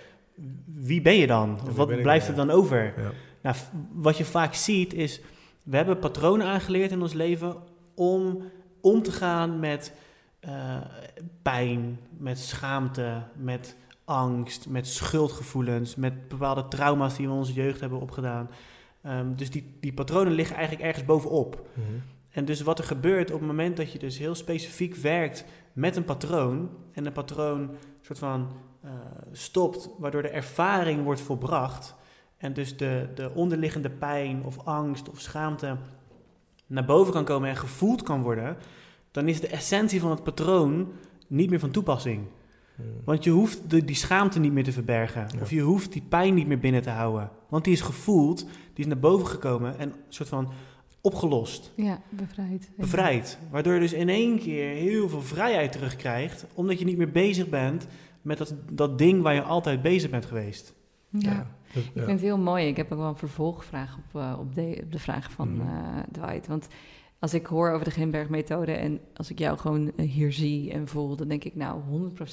wie ben je dan? Of wat blijft dan, er dan over? Ja. Nou, wat je vaak ziet is, we hebben patronen aangeleerd in ons leven om om te gaan met eh, pijn, met schaamte, met angst, met schuldgevoelens, met bepaalde trauma's die we in onze jeugd hebben opgedaan. Ehm, dus die, die patronen liggen eigenlijk ergens bovenop. Mhm. En dus wat er gebeurt op het moment dat je dus heel specifiek werkt met een patroon en een patroon soort van eh, stopt, waardoor de ervaring wordt volbracht en dus de, de onderliggende pijn of angst of schaamte naar boven kan komen en gevoeld kan worden, dan is de essentie van het patroon niet meer van toepassing. Mhm. Want je hoeft de, die schaamte niet meer te verbergen. Ja. Of je hoeft die pijn niet meer binnen te houden. Want die is gevoeld, die is naar boven gekomen en een soort van opgelost Ja, bevrijd. bevrijd. Waardoor je dus in één keer heel veel vrijheid terugkrijgt, omdat je niet meer bezig bent met dat, dat ding waar je altijd bezig bent geweest. Ja. Dus, Ik vind het heel mooi. Ik heb ook wel een vervolgvraag op, eh, op, de, op de vraag van Mhm. eh, Dwight. Want als ik hoor over de Grimberg-methode en als ik jou gewoon eh, hier zie en voel, dan denk ik nou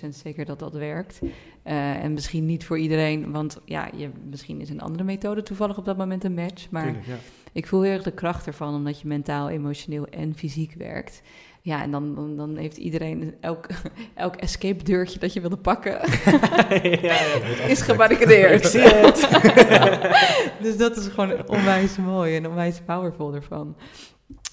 100% zeker dat dat werkt. Eh, en misschien niet voor iedereen, want ja, je, misschien is een andere methode toevallig op dat moment een match. Maar Tuurlijk, ja. ik voel heel erg de kracht ervan, omdat je mentaal, emotioneel en fysiek werkt. Ja, en dan, dan, dan heeft iedereen elk, elk escape deurtje dat je wilde pakken, ja, ja. is gebarricadeerd. Ik zie het. dus dat is gewoon onwijs mooi en onwijs powerful ervan.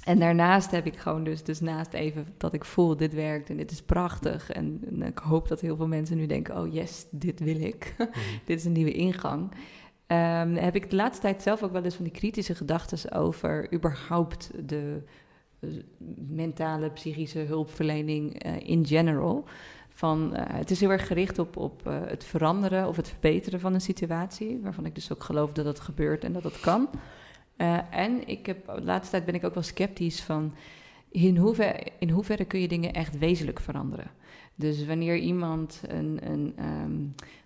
En daarnaast heb ik gewoon dus, dus naast even dat ik voel, dit werkt en dit is prachtig. En, en ik hoop dat heel veel mensen nu denken, oh yes, dit wil ik. Mhm. dit is een nieuwe ingang. Ehm, heb ik de laatste tijd zelf ook wel eens van die kritische gedachten over überhaupt de eh, mentale, psychische hulpverlening eh, in general. Van, eh, het is heel erg gericht op, op het veranderen of het verbeteren van een situatie, waarvan ik dus ook geloof dat dat gebeurt en dat dat kan. Eh, en ik heb, de laatste tijd ben ik ook wel sceptisch van in hoeverre, in hoeverre kun je dingen echt wezenlijk veranderen. Dus wanneer iemand een, een ehm,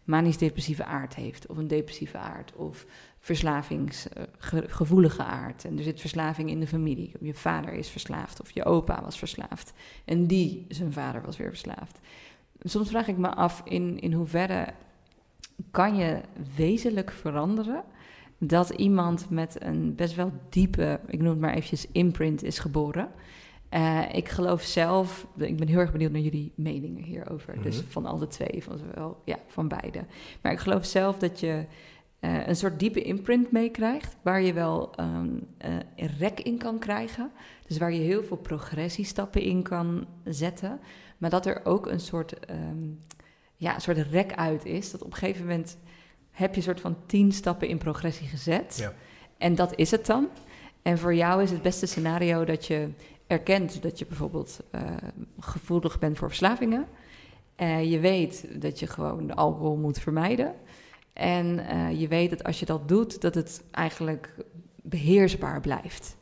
manisch-depressieve aard heeft, of een depressieve aard, of verslavingsgevoelige aard, en er zit verslaving in de familie, je vader is verslaafd, of je opa was verslaafd, en die, zijn vader, was weer verslaafd. Soms vraag ik me af in, in hoeverre kan je wezenlijk veranderen dat iemand met een best wel diepe, ik noem het maar eventjes, imprint is geboren. Eh, ik geloof zelf, ik ben heel erg benieuwd naar jullie meningen hierover. Dus Mhm. van alle twee, van zowel, ja, van beide. Maar ik geloof zelf dat je eh, een soort diepe imprint meekrijgt, waar je wel ehm, eh, een rek in kan krijgen. Dus waar je heel veel progressiestappen in kan zetten. Maar dat er ook een soort, ehm, ja, een soort rek uit is. Dat op een gegeven moment heb je een soort van tien stappen in progressie gezet. Ja. En dat is het dan. En voor jou is het beste scenario dat je erkent dat je bijvoorbeeld eh, gevoelig bent voor verslavingen. Eh, je weet dat je gewoon alcohol moet vermijden. En eh, je weet dat als je dat doet, dat het eigenlijk beheersbaar blijft.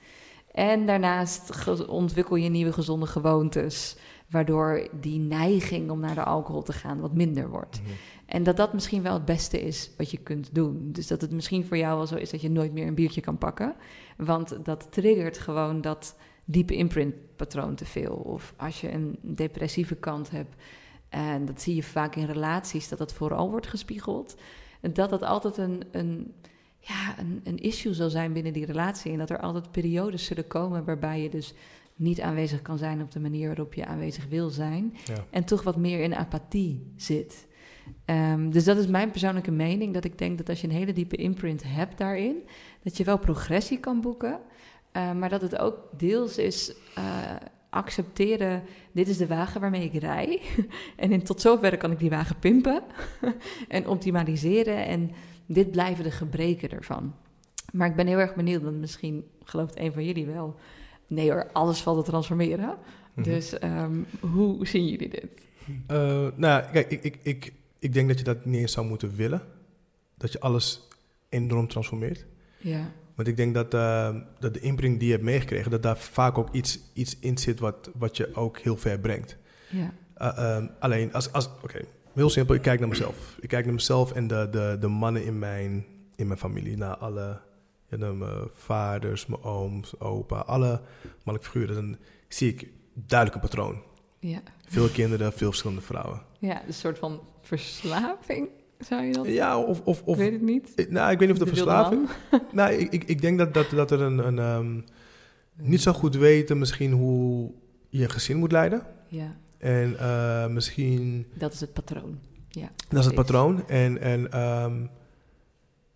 En daarnaast ontwikkel je nieuwe gezonde gewoontes, waardoor die neiging om naar de alcohol te gaan wat minder wordt. Mhm. En dat dat misschien wel het beste is wat je kunt doen. Dus dat het misschien voor jou wel zo is dat je nooit meer een biertje kan pakken. Want dat triggert gewoon dat diepe imprintpatroon te veel. Of als je een depressieve kant hebt, en dat zie je vaak in relaties, dat dat vooral wordt gespiegeld. Dat dat altijd een, een, ja, een, een issue zal zijn binnen die relatie. En dat er altijd periodes zullen komen waarbij je dus niet aanwezig kan zijn op de manier waarop je aanwezig wil zijn. Ja. En toch wat meer in apathie zit. Ehm, dus dat is mijn persoonlijke mening. Dat ik denk dat als je een hele diepe imprint hebt daarin, dat je wel progressie kan boeken. eh, maar dat het ook deels is eh, accepteren, dit is de wagen waarmee ik rij. en in, tot zover kan ik die wagen pimpen en optimaliseren. En dit blijven de gebreken ervan. Maar ik ben heel erg benieuwd, want misschien gelooft een van jullie wel. Nee hoor, alles valt te transformeren. Mhm. Dus ehm, hoe zien jullie dit? Eh, nou, kijk, ik, ik, ik, ik denk dat je dat niet eens zou moeten willen. Dat je alles enorm transformeert. Ja, Want ik denk dat, eh, dat de inbreng die je hebt meegekregen, dat daar vaak ook iets, iets in zit wat, wat je ook heel ver brengt. ja, Uh, um, alleen, als, als, oké, heel simpel, ik kijk naar mezelf. Ik kijk naar mezelf en de, de, de mannen in mijn, in mijn familie. Naar alle, ja, naar mijn vaders, mijn ooms, opa, alle mannelijke figuren. Dan zie ik duidelijk een patroon. ja. Veel kinderen, veel verschillende vrouwen. Ja, een soort van verslaving, zou je dat Ja, of... of, Ik of weet het niet. eh, nou, ik weet niet of De verslaving... Nou, ik, ik, ik denk dat, dat, dat er een... een ehm, niet zo goed weten misschien hoe je een gezin moet leiden. Ja, En eh, misschien... dat is het patroon. Ja, Dat is het patroon. En, en ehm,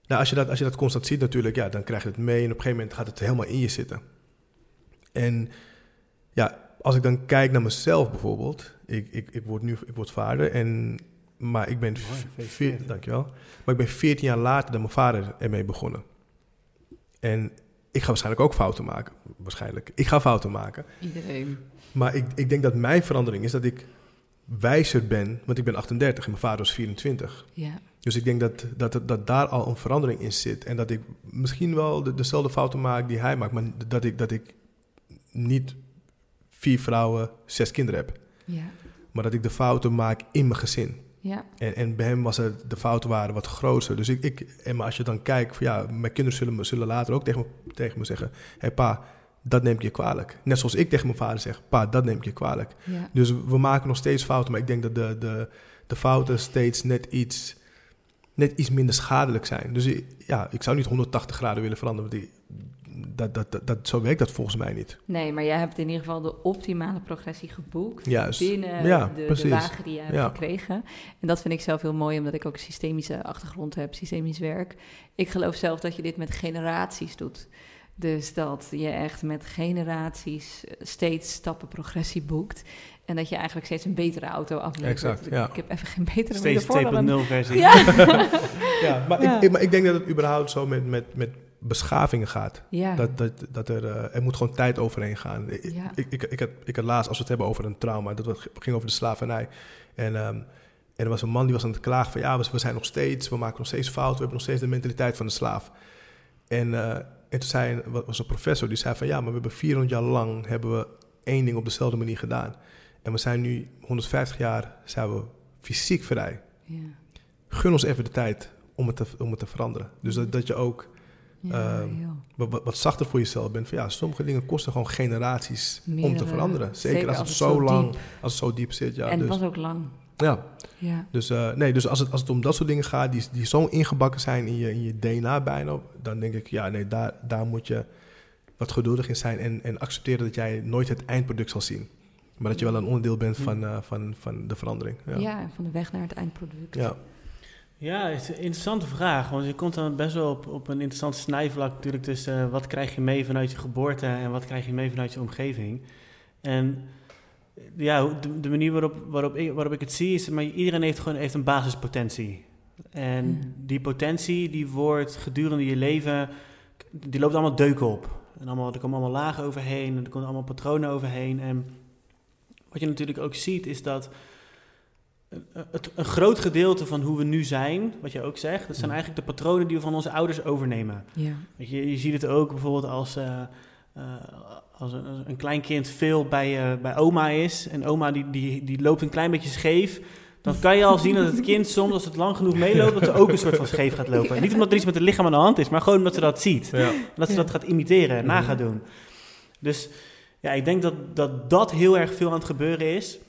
nou, als, je dat, als je dat constant ziet natuurlijk, ja, dan krijg je het mee. En op een gegeven moment gaat het helemaal in je zitten. En ja, als ik dan kijk naar mezelf bijvoorbeeld. Ik, ik, ik word nu ik word vader. En, maar ik ben... Mooi, v- gefeliciteerd. veer- dankjewel. Maar ik ben 14 jaar later dan mijn vader ermee begonnen. En ik ga waarschijnlijk ook fouten maken. Waarschijnlijk. Ik ga fouten maken. Iedereen. Maar ik, ik denk dat mijn verandering is dat ik wijzer ben. Want ik ben 38 en mijn vader was 24. Ja, Dus ik denk dat, dat, dat daar al een verandering in zit. En dat ik misschien wel de, dezelfde fouten maak die hij maakt. Maar dat ik, dat ik niet vier vrouwen, zes kinderen heb. ja, Maar dat ik de fouten maak in mijn gezin. Ja, En, en bij hem was het, de fouten waren wat groter. Dus ik, ik en maar als je dan kijkt, van, ja, mijn kinderen zullen, me, zullen later ook tegen me, tegen me zeggen: Hé hey, pa, dat neem ik je kwalijk. Net zoals ik tegen mijn vader zeg: Pa, dat neem ik je kwalijk. ja. Dus we maken nog steeds fouten, maar ik denk dat de, de, de fouten steeds net iets, net iets minder schadelijk zijn. Dus ja, ik zou niet 180 graden willen veranderen. Want die, dat, dat, dat, dat, zo werkt dat volgens mij niet. Nee, maar jij hebt in ieder geval de optimale progressie geboekt. Juist. binnen Ja, de, wagen die je hebt Ja. gekregen. En dat vind ik zelf heel mooi, omdat ik ook een systemische achtergrond heb, systemisch werk. Ik geloof zelf dat je dit met generaties doet. Dus dat je echt met generaties steeds stappen progressie boekt. En dat je eigenlijk steeds een betere auto aflevert. Exact, ja. Ik heb even geen betere Steeds metafoor dan een- 2.0 versie. Ja. Ja, maar, Ja. Ik, ik- maar ik denk dat het überhaupt zo met, met, met beschavingen gaat. ja. Dat, dat, dat er, eh, er moet gewoon tijd overheen gaan. Ik, Ja. ik, ik, ik, had, ik had laatst, als we het hebben over een trauma, dat ging over de slavernij. En, ehm, en er was een man die was aan het klagen van ja, we, we zijn nog steeds, we maken nog steeds fouten, we hebben nog steeds de mentaliteit van de slaaf. En, eh, en toen zei was een professor die zei van ja, maar we hebben 400 jaar lang hebben we één ding op dezelfde manier gedaan. En we zijn nu 150 jaar zijn we fysiek vrij. ja. Gun ons even de tijd om het te, om het te veranderen. Dus dat, dat je ook Ja, Ehm, wat, wat- zachter voor jezelf bent. Van ja, sommige dingen kosten gewoon generaties om te veranderen. Zeker, zeker als het als zo het zo lang, diep- als het zo diep zit. Ja, en het dus, was ook lang. ja. Ja. dus, eh, nee, dus als, het, als het om dat soort dingen gaat, die, die zo ingebakken zijn in je, in je DNA bijna, dan denk ik, ja, nee, daar, daar moet je wat geduldig in zijn en, en accepteren dat jij nooit het eindproduct zal zien. Maar dat je wel een onderdeel bent van, eh, van, van de verandering. Ja. Ja. van de weg naar het eindproduct. Ja. Ja, het is een interessante vraag. Want je komt dan best wel op, op een interessant snijvlak natuurlijk tussen eh, wat krijg je mee vanuit je geboorte en wat krijg je mee vanuit je omgeving. En eh, ja, de, de manier waarop, waarop, ik, waarop ik het zie is, maar iedereen heeft gewoon heeft een basispotentie. En Ja. die potentie die wordt gedurende je leven, die loopt allemaal deuken op. En allemaal, er komen allemaal lagen overheen en er komen allemaal patronen overheen. En wat je natuurlijk ook ziet is dat het, een groot gedeelte van hoe we nu zijn, wat je ook zegt, dat zijn eigenlijk de patronen die we van onze ouders overnemen. Ja. Weet je, je ziet het ook bijvoorbeeld als, eh, eh, als een, als een klein kind veel bij, eh, bij oma is en oma die, die, die loopt een klein beetje scheef. Dan kan je al zien dat het kind soms, als het lang genoeg meeloopt, dat ze ook een soort van scheef gaat lopen. Niet omdat er iets met het lichaam aan de hand is, maar gewoon omdat ze dat ziet. Ja. En dat ze Ja. dat gaat imiteren en na Mhm. gaat doen. Dus ja, ik denk dat, dat dat heel erg veel aan het gebeuren is.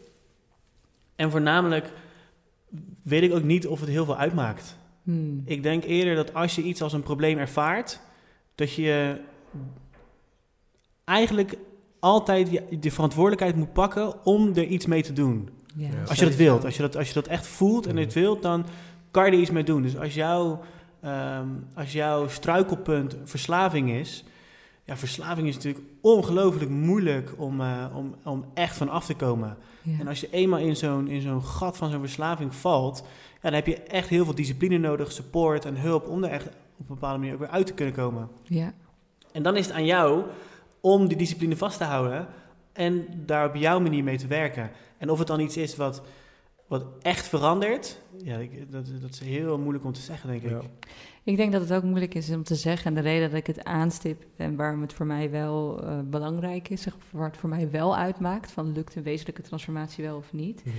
En voornamelijk weet ik ook niet of het heel veel uitmaakt. Hmm. Ik denk eerder dat als je iets als een probleem ervaart, dat je eigenlijk altijd je- de verantwoordelijkheid moet pakken om er iets mee te doen. Ja, Ja. Als je dat wilt, als je dat, als je dat echt voelt en het wilt, dan kan je er iets mee doen. Dus als, jouw, ehm, als jouw struikelpunt verslaving is, ja, verslaving is natuurlijk ongelooflijk moeilijk om, eh, om, om echt van af te komen. Ja. En als je eenmaal in zo'n, in zo'n gat van zo'n verslaving valt, ja, dan heb je echt heel veel discipline nodig, support en hulp om er echt op een bepaalde manier ook weer uit te kunnen komen. ja. En dan is het aan jou om die discipline vast te houden en daar op jouw manier mee te werken. En of het dan iets is wat, wat echt verandert, ja, ik- dat, dat is heel moeilijk om te zeggen, denk ik. Ja. Ik denk dat het ook moeilijk is om te zeggen. En de reden dat ik het aanstip en waarom het voor mij wel eh, belangrijk is, zeg, waar het voor mij wel uitmaakt, van lukt een wezenlijke transformatie wel of niet, Mhm.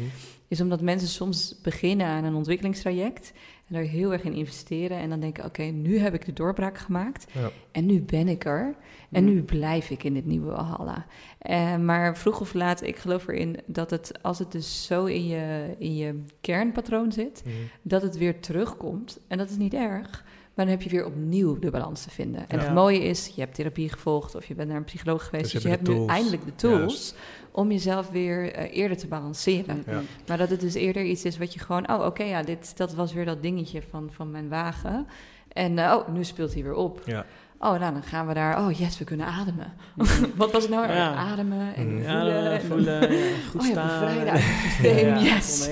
is omdat mensen soms beginnen aan een ontwikkelingstraject en daar heel erg in investeren en dan denken, oké, nu heb ik de doorbraak gemaakt Ja. en nu ben ik er en Mhm. nu blijf ik in dit nieuwe Walhalla. Eh, maar vroeg of laat, ik geloof erin dat het, als het dus zo in je, in je kernpatroon zit, Mhm. dat het weer terugkomt. En dat is niet erg. Maar dan heb je weer opnieuw de balans te vinden. En Ja. het mooie is, je hebt therapie gevolgd of je bent naar een psycholoog geweest. Dus Dus, je je hebt nu eindelijk de tools om jezelf weer eh, eerder te balanceren. Ja. Maar dat het dus eerder iets is wat je gewoon, oh oké, ja, dit, dat was weer dat dingetje van, van mijn wagen. En eh, oh, nu speelt hij weer op. Ja. Oh, nou, dan gaan we daar. Oh, yes, we kunnen ademen. Wat was het nou? Ja. Ademen en Mhm. Ja, voelen. dan voelen, ja, goed oh, ja, staan. bevrijden uit het systeem. Ja, yes.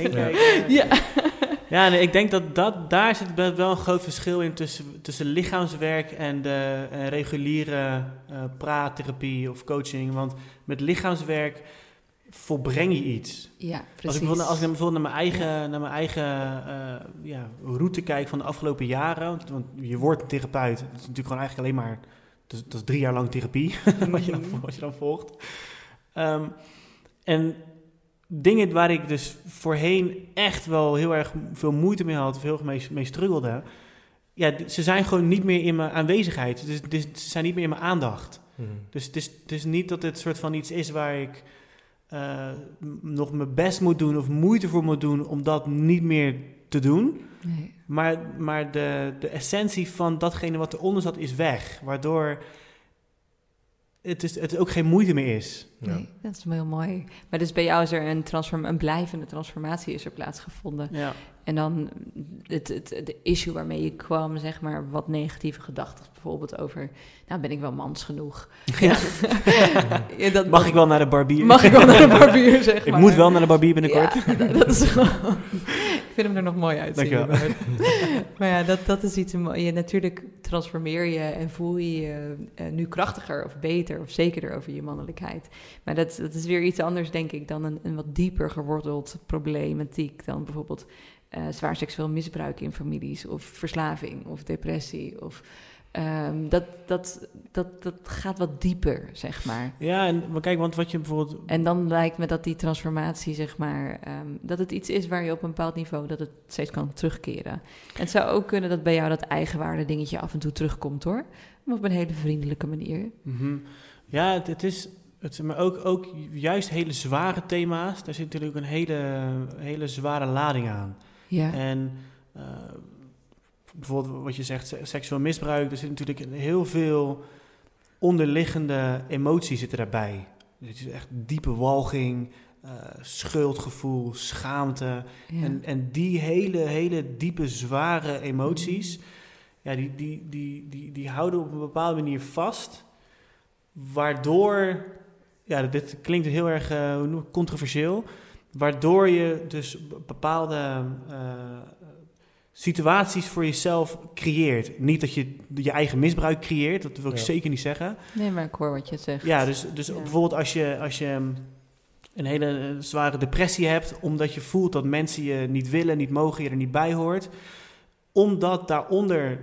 Ja. Ja. Nee, ik denk dat, dat daar zit wel een groot verschil in tussen, tussen lichaamswerk en de reguliere eh, praattherapie of coaching. Want met lichaamswerk volbreng je iets. Ja, Als precies. ik, bijvoorbeeld, als ik bijvoorbeeld naar mijn eigen, naar mijn eigen eh, ja, route kijk van de afgelopen jaren. Want, je wordt een therapeut. Dat is natuurlijk gewoon eigenlijk alleen maar... Dat is, dat is drie jaar lang therapie, wat, je dan, wat je dan volgt. Ehm, en dingen waar ik dus voorheen echt wel heel erg veel moeite mee had... of heel erg mee, mee struggelde... Ja, ze zijn gewoon niet meer in mijn aanwezigheid. Dus, dus ze zijn niet meer in mijn aandacht. Mhm. Dus het is, is niet dat het soort van iets is waar ik eh, nog mijn best moet doen of moeite voor moet doen om dat niet meer te doen. Nee. Maar, maar de, de essentie van datgene wat eronder zat is weg. Waardoor het, is, het ook geen moeite meer is. Ja. Nee, dat is wel heel mooi. Maar dus bij jou is er een, transform een blijvende transformatie is er plaatsgevonden. Ja. En dan het, het, de issue waarmee je kwam, zeg maar, wat negatieve gedachten. Bijvoorbeeld over, nou ben ik wel mans genoeg. Ja. Ja, dat, Mag ik wel naar de barbier? Mag ik wel naar de barbier, zeg Ik moet wel naar de barbier binnenkort. Ja, dat, dat is gewoon... ik vind hem er nog mooi uitzien. Inderdaad. maar ja, dat, dat is iets... Je, natuurlijk transformeer je en voel je je eh, nu krachtiger of beter of zekerder over je mannelijkheid. Maar dat, dat is weer iets anders, denk ik, dan een, een wat dieper geworteld problematiek. Dan bijvoorbeeld eh, zwaar seksueel misbruik in families of verslaving of depressie of... ehm, dat, dat, dat, dat gaat wat dieper, zeg maar. Ja, en maar kijk, want wat je bijvoorbeeld... En dan lijkt me dat die transformatie, zeg maar, ehm, dat het iets is waar je op een bepaald niveau dat het steeds kan terugkeren. En het zou ook kunnen dat bij jou dat eigenwaarde dingetje af en toe terugkomt hoor. Maar op een hele vriendelijke manier. Mhm. Ja, het, het is... Het, maar ook, ook juist hele zware thema's, daar zit natuurlijk een hele, hele zware lading aan. Ja, En eh, bijvoorbeeld wat je zegt, se- seksueel misbruik, er zit natuurlijk heel veel onderliggende emoties zitten daarbij. Dus het is echt diepe walging, eh, schuldgevoel, schaamte. ja. En, en die hele, hele diepe, zware emoties, ja, die, die, die, die, die houden op een bepaalde manier vast. Waardoor, ja, dit klinkt heel erg eh, controversieel. Waardoor je dus bepaalde eh, situaties voor jezelf creëert. Niet dat je je eigen misbruik creëert, dat wil ik Ja. zeker niet zeggen. Nee, maar ik hoor wat je zegt. Ja, dus, dus Ja. bijvoorbeeld als je, als je mm, een hele eh, zware depressie hebt, omdat je voelt dat mensen je niet willen, niet mogen, je er niet bij hoort, omdat daaronder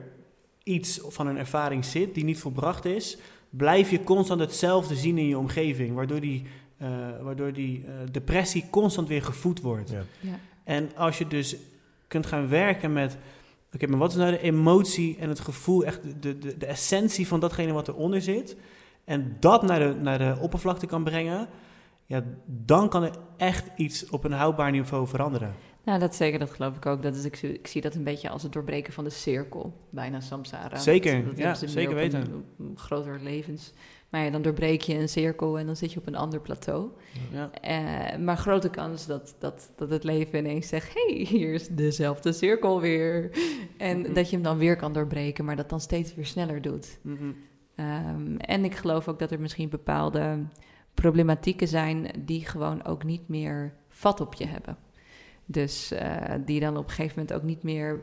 iets van een ervaring zit die niet volbracht is, blijf je constant hetzelfde zien in je omgeving, waardoor die, eh, waardoor die eh, depressie constant weer gevoed wordt. Ja. Ja. En als je dus kunt gaan werken met, oké, maar wat is nou de emotie en het gevoel, echt de, de, de essentie van datgene wat eronder zit, en dat naar de, naar de oppervlakte kan brengen, ja, dan kan er echt iets op een houdbaar niveau veranderen. Nou, dat zeker, dat geloof ik ook. Dat is, ik, zie- ik zie dat een beetje als het doorbreken van de cirkel, bijna samsara. Zeker, dat, dat ja, zeker weten. Een, een groter levens. Maar ja, dan doorbreek je een cirkel en dan zit je op een ander plateau. Ja. Eh, maar grote kans dat, dat, dat het leven ineens zegt: hey, hier is dezelfde cirkel weer. En Mhm. dat je hem dan weer kan doorbreken, maar dat dan steeds weer sneller doet. Mhm. Ehm, en ik geloof ook dat er misschien bepaalde problematieken zijn die gewoon ook niet meer vat op je hebben. Dus uh, die dan op een gegeven moment ook niet meer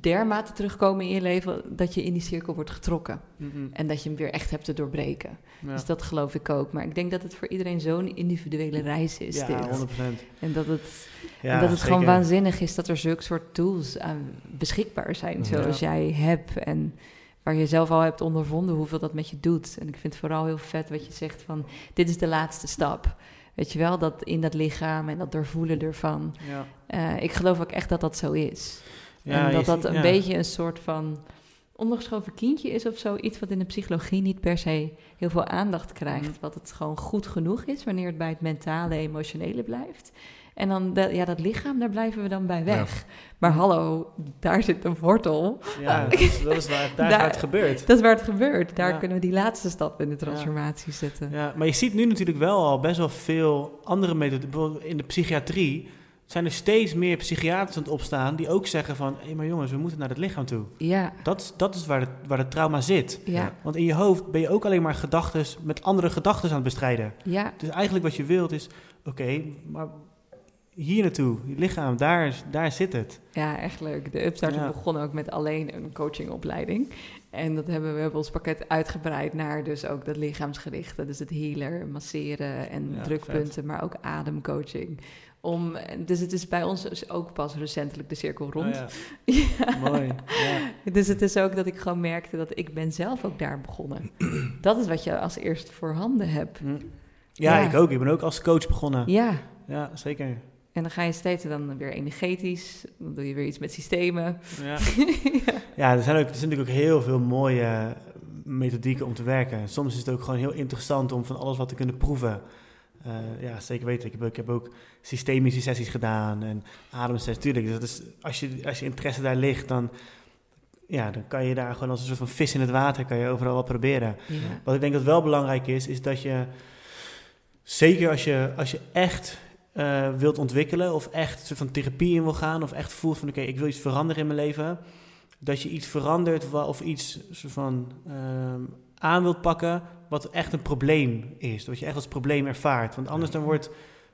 dermate terugkomen in je leven dat je in die cirkel wordt getrokken. Mhm. En dat je hem weer echt hebt te doorbreken. Ja. Dus dat geloof ik ook. Maar ik denk dat het voor iedereen zo'n individuele reis is. ja, dit. 100%. En dat het, Ja, en dat het gewoon waanzinnig is dat er zulke soort tools aan beschikbaar zijn, Ja. zoals jij hebt. En waar je zelf al hebt ondervonden hoeveel dat met je doet. En ik vind het vooral heel vet wat je zegt van, dit is de laatste stap. Weet je wel, dat in dat lichaam en dat doorvoelen ervan. Ja. Eh, ik geloof ook echt dat dat zo is. Ja, en dat dat een ja. beetje een soort van ondergeschoven kindje is of zo. Iets wat in de psychologie niet per se heel veel aandacht krijgt. Mhm. Wat het gewoon goed genoeg is wanneer het bij het mentale, emotionele blijft. En dan, dat- ja, dat lichaam, daar blijven we dan bij weg. Maar hallo, daar zit een wortel. Ja, dat is, dat is waar, daar, waar het gebeurt. Dat is waar het gebeurt. Daar Ja. kunnen we die laatste stap in de transformatie zetten. Ja, maar je ziet nu natuurlijk wel al best wel veel andere methoden. Bijvoorbeeld in de psychiatrie zijn er steeds meer psychiaters aan het opstaan die ook zeggen van... hé, maar jongens, we moeten naar het lichaam toe. Ja, Dat, is- dat is waar het, waar het trauma zit. ja, Want in je hoofd ben je ook alleen maar gedachten met andere gedachten aan het bestrijden. ja. Dus eigenlijk wat je wilt is, oké, maar hier naartoe, je lichaam, daar, daar zit het. Ja, echt leuk. De Upstart Ja. begon ook met alleen een coachingopleiding. En dat hebben we, we hebben ons pakket uitgebreid naar dus ook dat lichaamsgerichte. Dus het healer, masseren en Ja, drukpunten, maar ook ademcoaching. Om, dus het is bij ons dus ook pas recentelijk de cirkel rond. Oh ja, Ja. mooi. Ja. Dus het is ook dat ik gewoon merkte dat ik ben zelf ook daar begonnen. dat is wat je als eerst voorhanden hebt. Hm. Ja, Ja. ik ook. Ik ben ook als coach begonnen. Ja, Ja, zeker. en dan ga je steeds dan weer energetisch. Dan doe je weer iets met systemen. Ja. ja, er zijn, ook, er zijn natuurlijk ook heel veel mooie methodieken om te werken. Soms is het ook gewoon heel interessant om van alles wat te kunnen proeven. Eh, ja, zeker weten. Ik heb, ook- ik heb ook systemische sessies gedaan en ademsessies. Tuurlijk, dus dat is, als, je, als je interesse daar ligt, dan, ja, dan kan je daar gewoon als een soort van vis in het water... kan je overal wat proberen. Ja. Wat ik denk dat wel belangrijk is, is dat je... Zeker als je, als je echt eh, wilt ontwikkelen of echt een soort van therapie in wil gaan... of echt voelt van oké, ik wil iets veranderen in mijn leven... dat je iets verandert of iets soort van ehm, aan wilt pakken wat echt een probleem is. Dat je echt als probleem ervaart. Want anders dan wordt,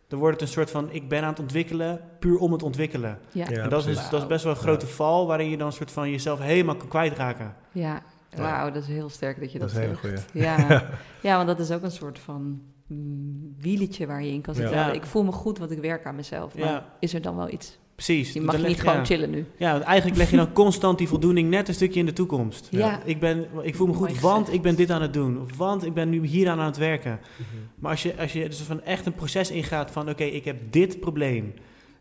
dan wordt het een soort van ik ben aan het ontwikkelen puur om het ontwikkelen. Ja. Ja. en dat is, precies. dat is best wel een grote val waarin je dan een soort van jezelf helemaal kan kwijtraken. Ja, wauw, dat is heel sterk dat je dat, Dat is een hele zegt. goeie. Ja. ja, want dat is ook een soort van mm, wieletje waar je in kan zitten. Ik voel me goed, want ik werk aan mezelf. Maar Ja. is er dan wel iets? Precies. Je mag leg- niet gewoon ja. chillen nu. Ja, want eigenlijk leg je dan constant die voldoening net een stukje in de toekomst. Ja. Ik, ben, ik voel me Mooi goed, want ik ben dit aan het doen. Of want ik ben nu hier aan het werken. Mhm. Maar als je, als je dus van echt een proces ingaat van... oké, ik heb dit probleem.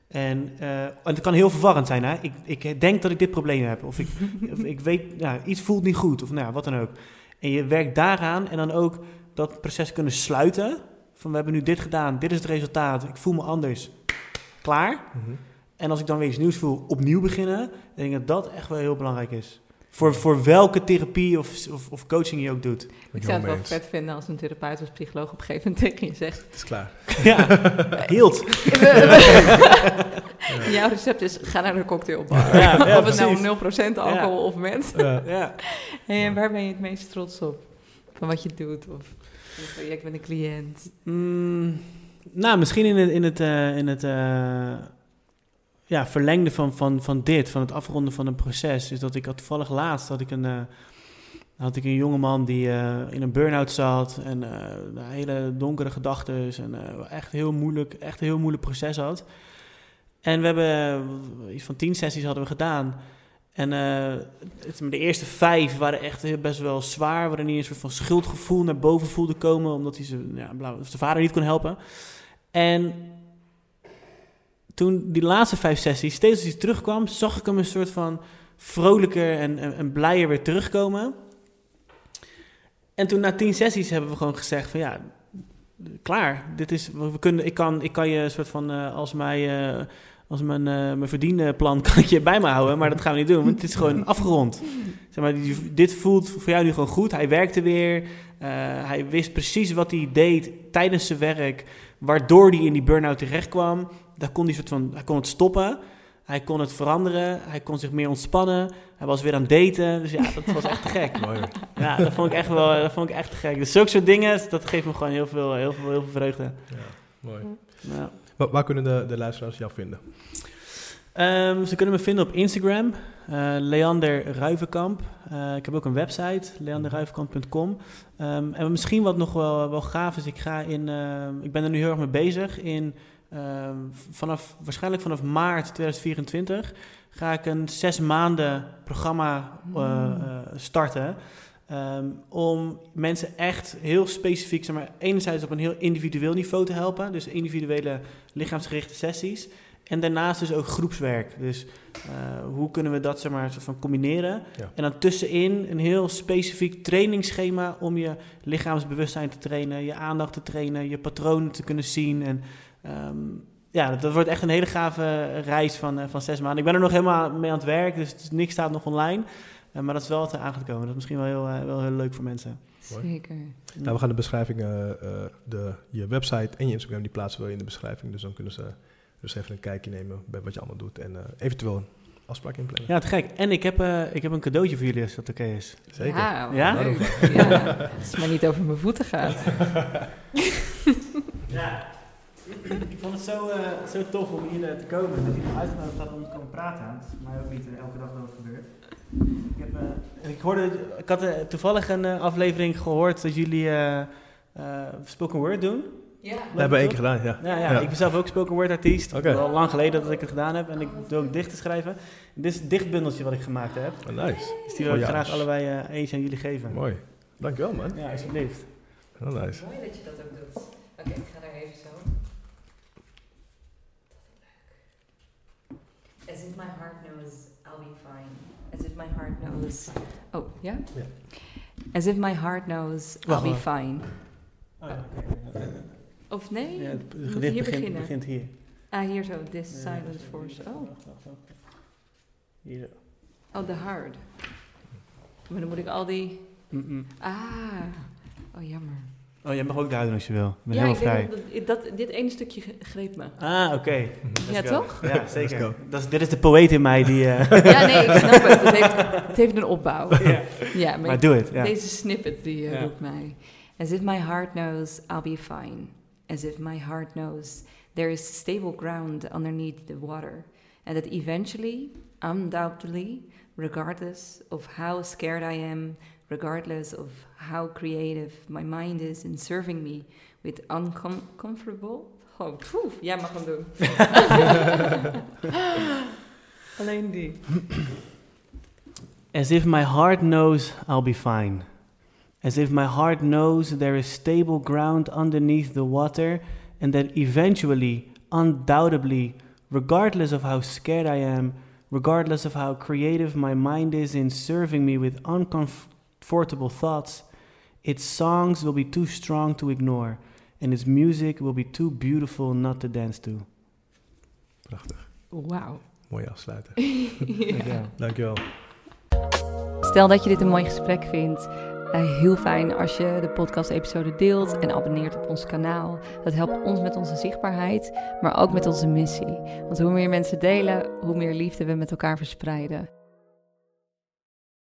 En, eh, en het kan heel verwarrend zijn. Hè? Ik, ik denk dat ik dit probleem heb. Of ik, of ik weet, ja, iets voelt niet goed. Of nou, ja, wat dan ook. En je werkt daaraan en dan ook dat proces kunnen sluiten. Van we hebben nu dit gedaan, dit is het resultaat. Ik voel me anders. Klaar. Mhm. En als ik dan weer iets nieuws voel, opnieuw beginnen. Dan denk ik dat dat echt wel heel belangrijk is. Voor, voor welke therapie of, of, of coaching je ook doet. Ik ik zou het wel vet vinden als een therapeut of psycholoog op een gegeven moment tegen je zegt... Het is klaar. Ja, hield. Jouw recept is, ga naar de cocktailbar. Ja, ja, of het precies. nou 0% alcohol of met. Ja. En waar ben je het meest trots op? Van wat je doet? Of een project met een cliënt? Mm, nou, misschien in het, in het, eh, in het eh, ja, verlengde van, van, van dit, van het afronden van een proces, is dat ik had toevallig laatst had ik een, eh, had ik een jongeman die eh, in een burn-out zat en eh, hele donkere gedachten en echt heel moeilijk, echt een heel moeilijk proces had. En we hebben iets van tien sessies hadden we gedaan. En het, de eerste vijf waren echt best wel zwaar. Waarin hij een soort van schuldgevoel naar boven voelde komen. Omdat hij zijn, ja, zijn vader niet kon helpen. En toen die laatste vijf sessies, steeds als hij terugkwam, zag ik hem een soort van vrolijker en, en, en blijer weer terugkomen. En toen na tien sessies hebben we gewoon gezegd van ja, klaar. Dit is, we kunnen, ik, kan, ik kan je een soort van eh, als mij... eh, als mijn, eh, mijn verdienplan kan ik je bij me houden, maar dat gaan we niet doen, want het is gewoon afgerond. Zeg maar, dit voelt voor jou nu gewoon goed. Hij werkte weer. hij wist precies wat hij deed tijdens zijn werk, waardoor hij in die burn-out terecht kwam. Daar kon hij, soort van, hij kon het stoppen. Hij kon het veranderen. Hij kon zich meer ontspannen. Hij was weer aan het daten. Dus ja, dat was echt te gek. Mooi. Ja, dat vond ik echt wel dat vond ik echt te gek. Dus zulke soort dingen, dat geeft me gewoon heel veel, heel veel, heel veel vreugde. Ja, mooi. Ja. Waar, waar kunnen de, de luisteraars jou vinden? Ehm, ze kunnen me vinden op Instagram, eh, Leander Ruivenkamp. Eh, ik heb ook een website, leanderruivenkamp.com. Ehm, en misschien wat nog wel, wel gaaf is, ik, ga in, ehm, ik ben er nu heel erg mee bezig. In, ehm, vanaf, waarschijnlijk vanaf maart 2024 ga ik een zes maanden programma eh, eh, starten. Ehm, om mensen echt heel specifiek, zeg maar, enerzijds op een heel individueel niveau te helpen. Dus individuele lichaamsgerichte sessies. En daarnaast dus ook groepswerk. Dus eh, hoe kunnen we dat zeg maar, soort van combineren? Ja. En dan tussenin een heel specifiek trainingsschema om je lichaamsbewustzijn te trainen, je aandacht te trainen, je patronen te kunnen zien. En ehm, ja, dat, dat wordt echt een hele gave reis van, eh, van zes maanden. Ik ben er nog helemaal mee aan het werk, dus niks staat nog online. Eh, maar dat is wel wat er aan gaat komen. Dat is misschien wel heel, eh, wel heel leuk voor mensen. Zeker. Nou, we gaan de beschrijving, eh, eh, de, je website en je Instagram, die plaatsen we in de beschrijving. Dus dan kunnen ze dus even een kijkje nemen bij wat je allemaal doet en eh, eventueel een afspraak inplannen. Ja, te gek. En ik heb, eh, ik heb een cadeautje voor jullie als dat oké is. Zeker. Ja? Ja? leuk. ja. Als het maar niet over mijn voeten gaat. Ja, ik vond het zo, eh, zo tof om hier eh, te komen. Dat je uitgenodigd had om te komen praten. Het is voor mij ook niet eh, elke dag dat het gebeurt. Ik, heb, eh, en ik, hoorde, ik had toevallig een eh, aflevering gehoord dat jullie eh, eh, spoken word doen. Ja. Dat hebben we één keer gedaan, ja. Ja, ja, Ja. ik ben zelf ook spoken word artiest. Oké. Al lang geleden dat ik het gedaan heb. En ik doe ook dichten schrijven. Dit is het dichtbundeltje wat ik gemaakt heb. Oh, nice. Dus die wil ik graag allebei eh, eentje aan jullie geven. Mooi. Dankjewel, man. Ja, alsjeblieft. Heel nice. Mooi dat je dat ook doet. Oké, ik ga daar even zo. As if my heart knows I'll be fine. As if my heart knows. Oh, ja? Ja. As if my heart knows I'll Wacht, be fine. Oh, ja. Of nee? Ja, het gedicht hier begint, beginnen. begint hier. Ah, hier zo. This Ja, silent force. Oh. Hier. Oh, the hard. Maar dan moet ik al die... Ah. Oh, jammer. Oh, jij mag ook daar doen als je wil. Ik ben ja, helemaal ik vrij. denk dat, dat dit ene stukje greep me. Ah, oké. Ja, go. toch? Ja, zeker. Dat is, dit is de poëet in mij die... eh, Ja, nee, ik snap het. Het heeft, het heeft een opbouw. ja. Ja, maar, Maar doe het, ja. deze snippet die uh, Ja. roept mij. As if my heart knows I'll be fine. As if my heart knows there is stable ground underneath the water. And that eventually, undoubtedly, regardless of how scared I am, regardless of how creative my mind is in serving me with uncomfortable... Oh, poef, jij mag hem doen. Alleen die. As if my heart knows I'll be fine. As if my heart knows there is stable ground underneath the water and that eventually, undoubtedly, regardless of how scared I am, regardless of how creative my mind is in serving me with uncomfortable thoughts, its songs will be too strong to ignore and its music will be too beautiful not to dance to. Prachtig. Wauw. Mooi afsluiten. ja. Dankjewel. Stel dat je dit een mooi gesprek vindt. eh, heel fijn als je de podcast-episode deelt en abonneert op ons kanaal. Dat helpt ons met onze zichtbaarheid, maar ook met onze missie. Want hoe meer mensen delen, hoe meer liefde we met elkaar verspreiden.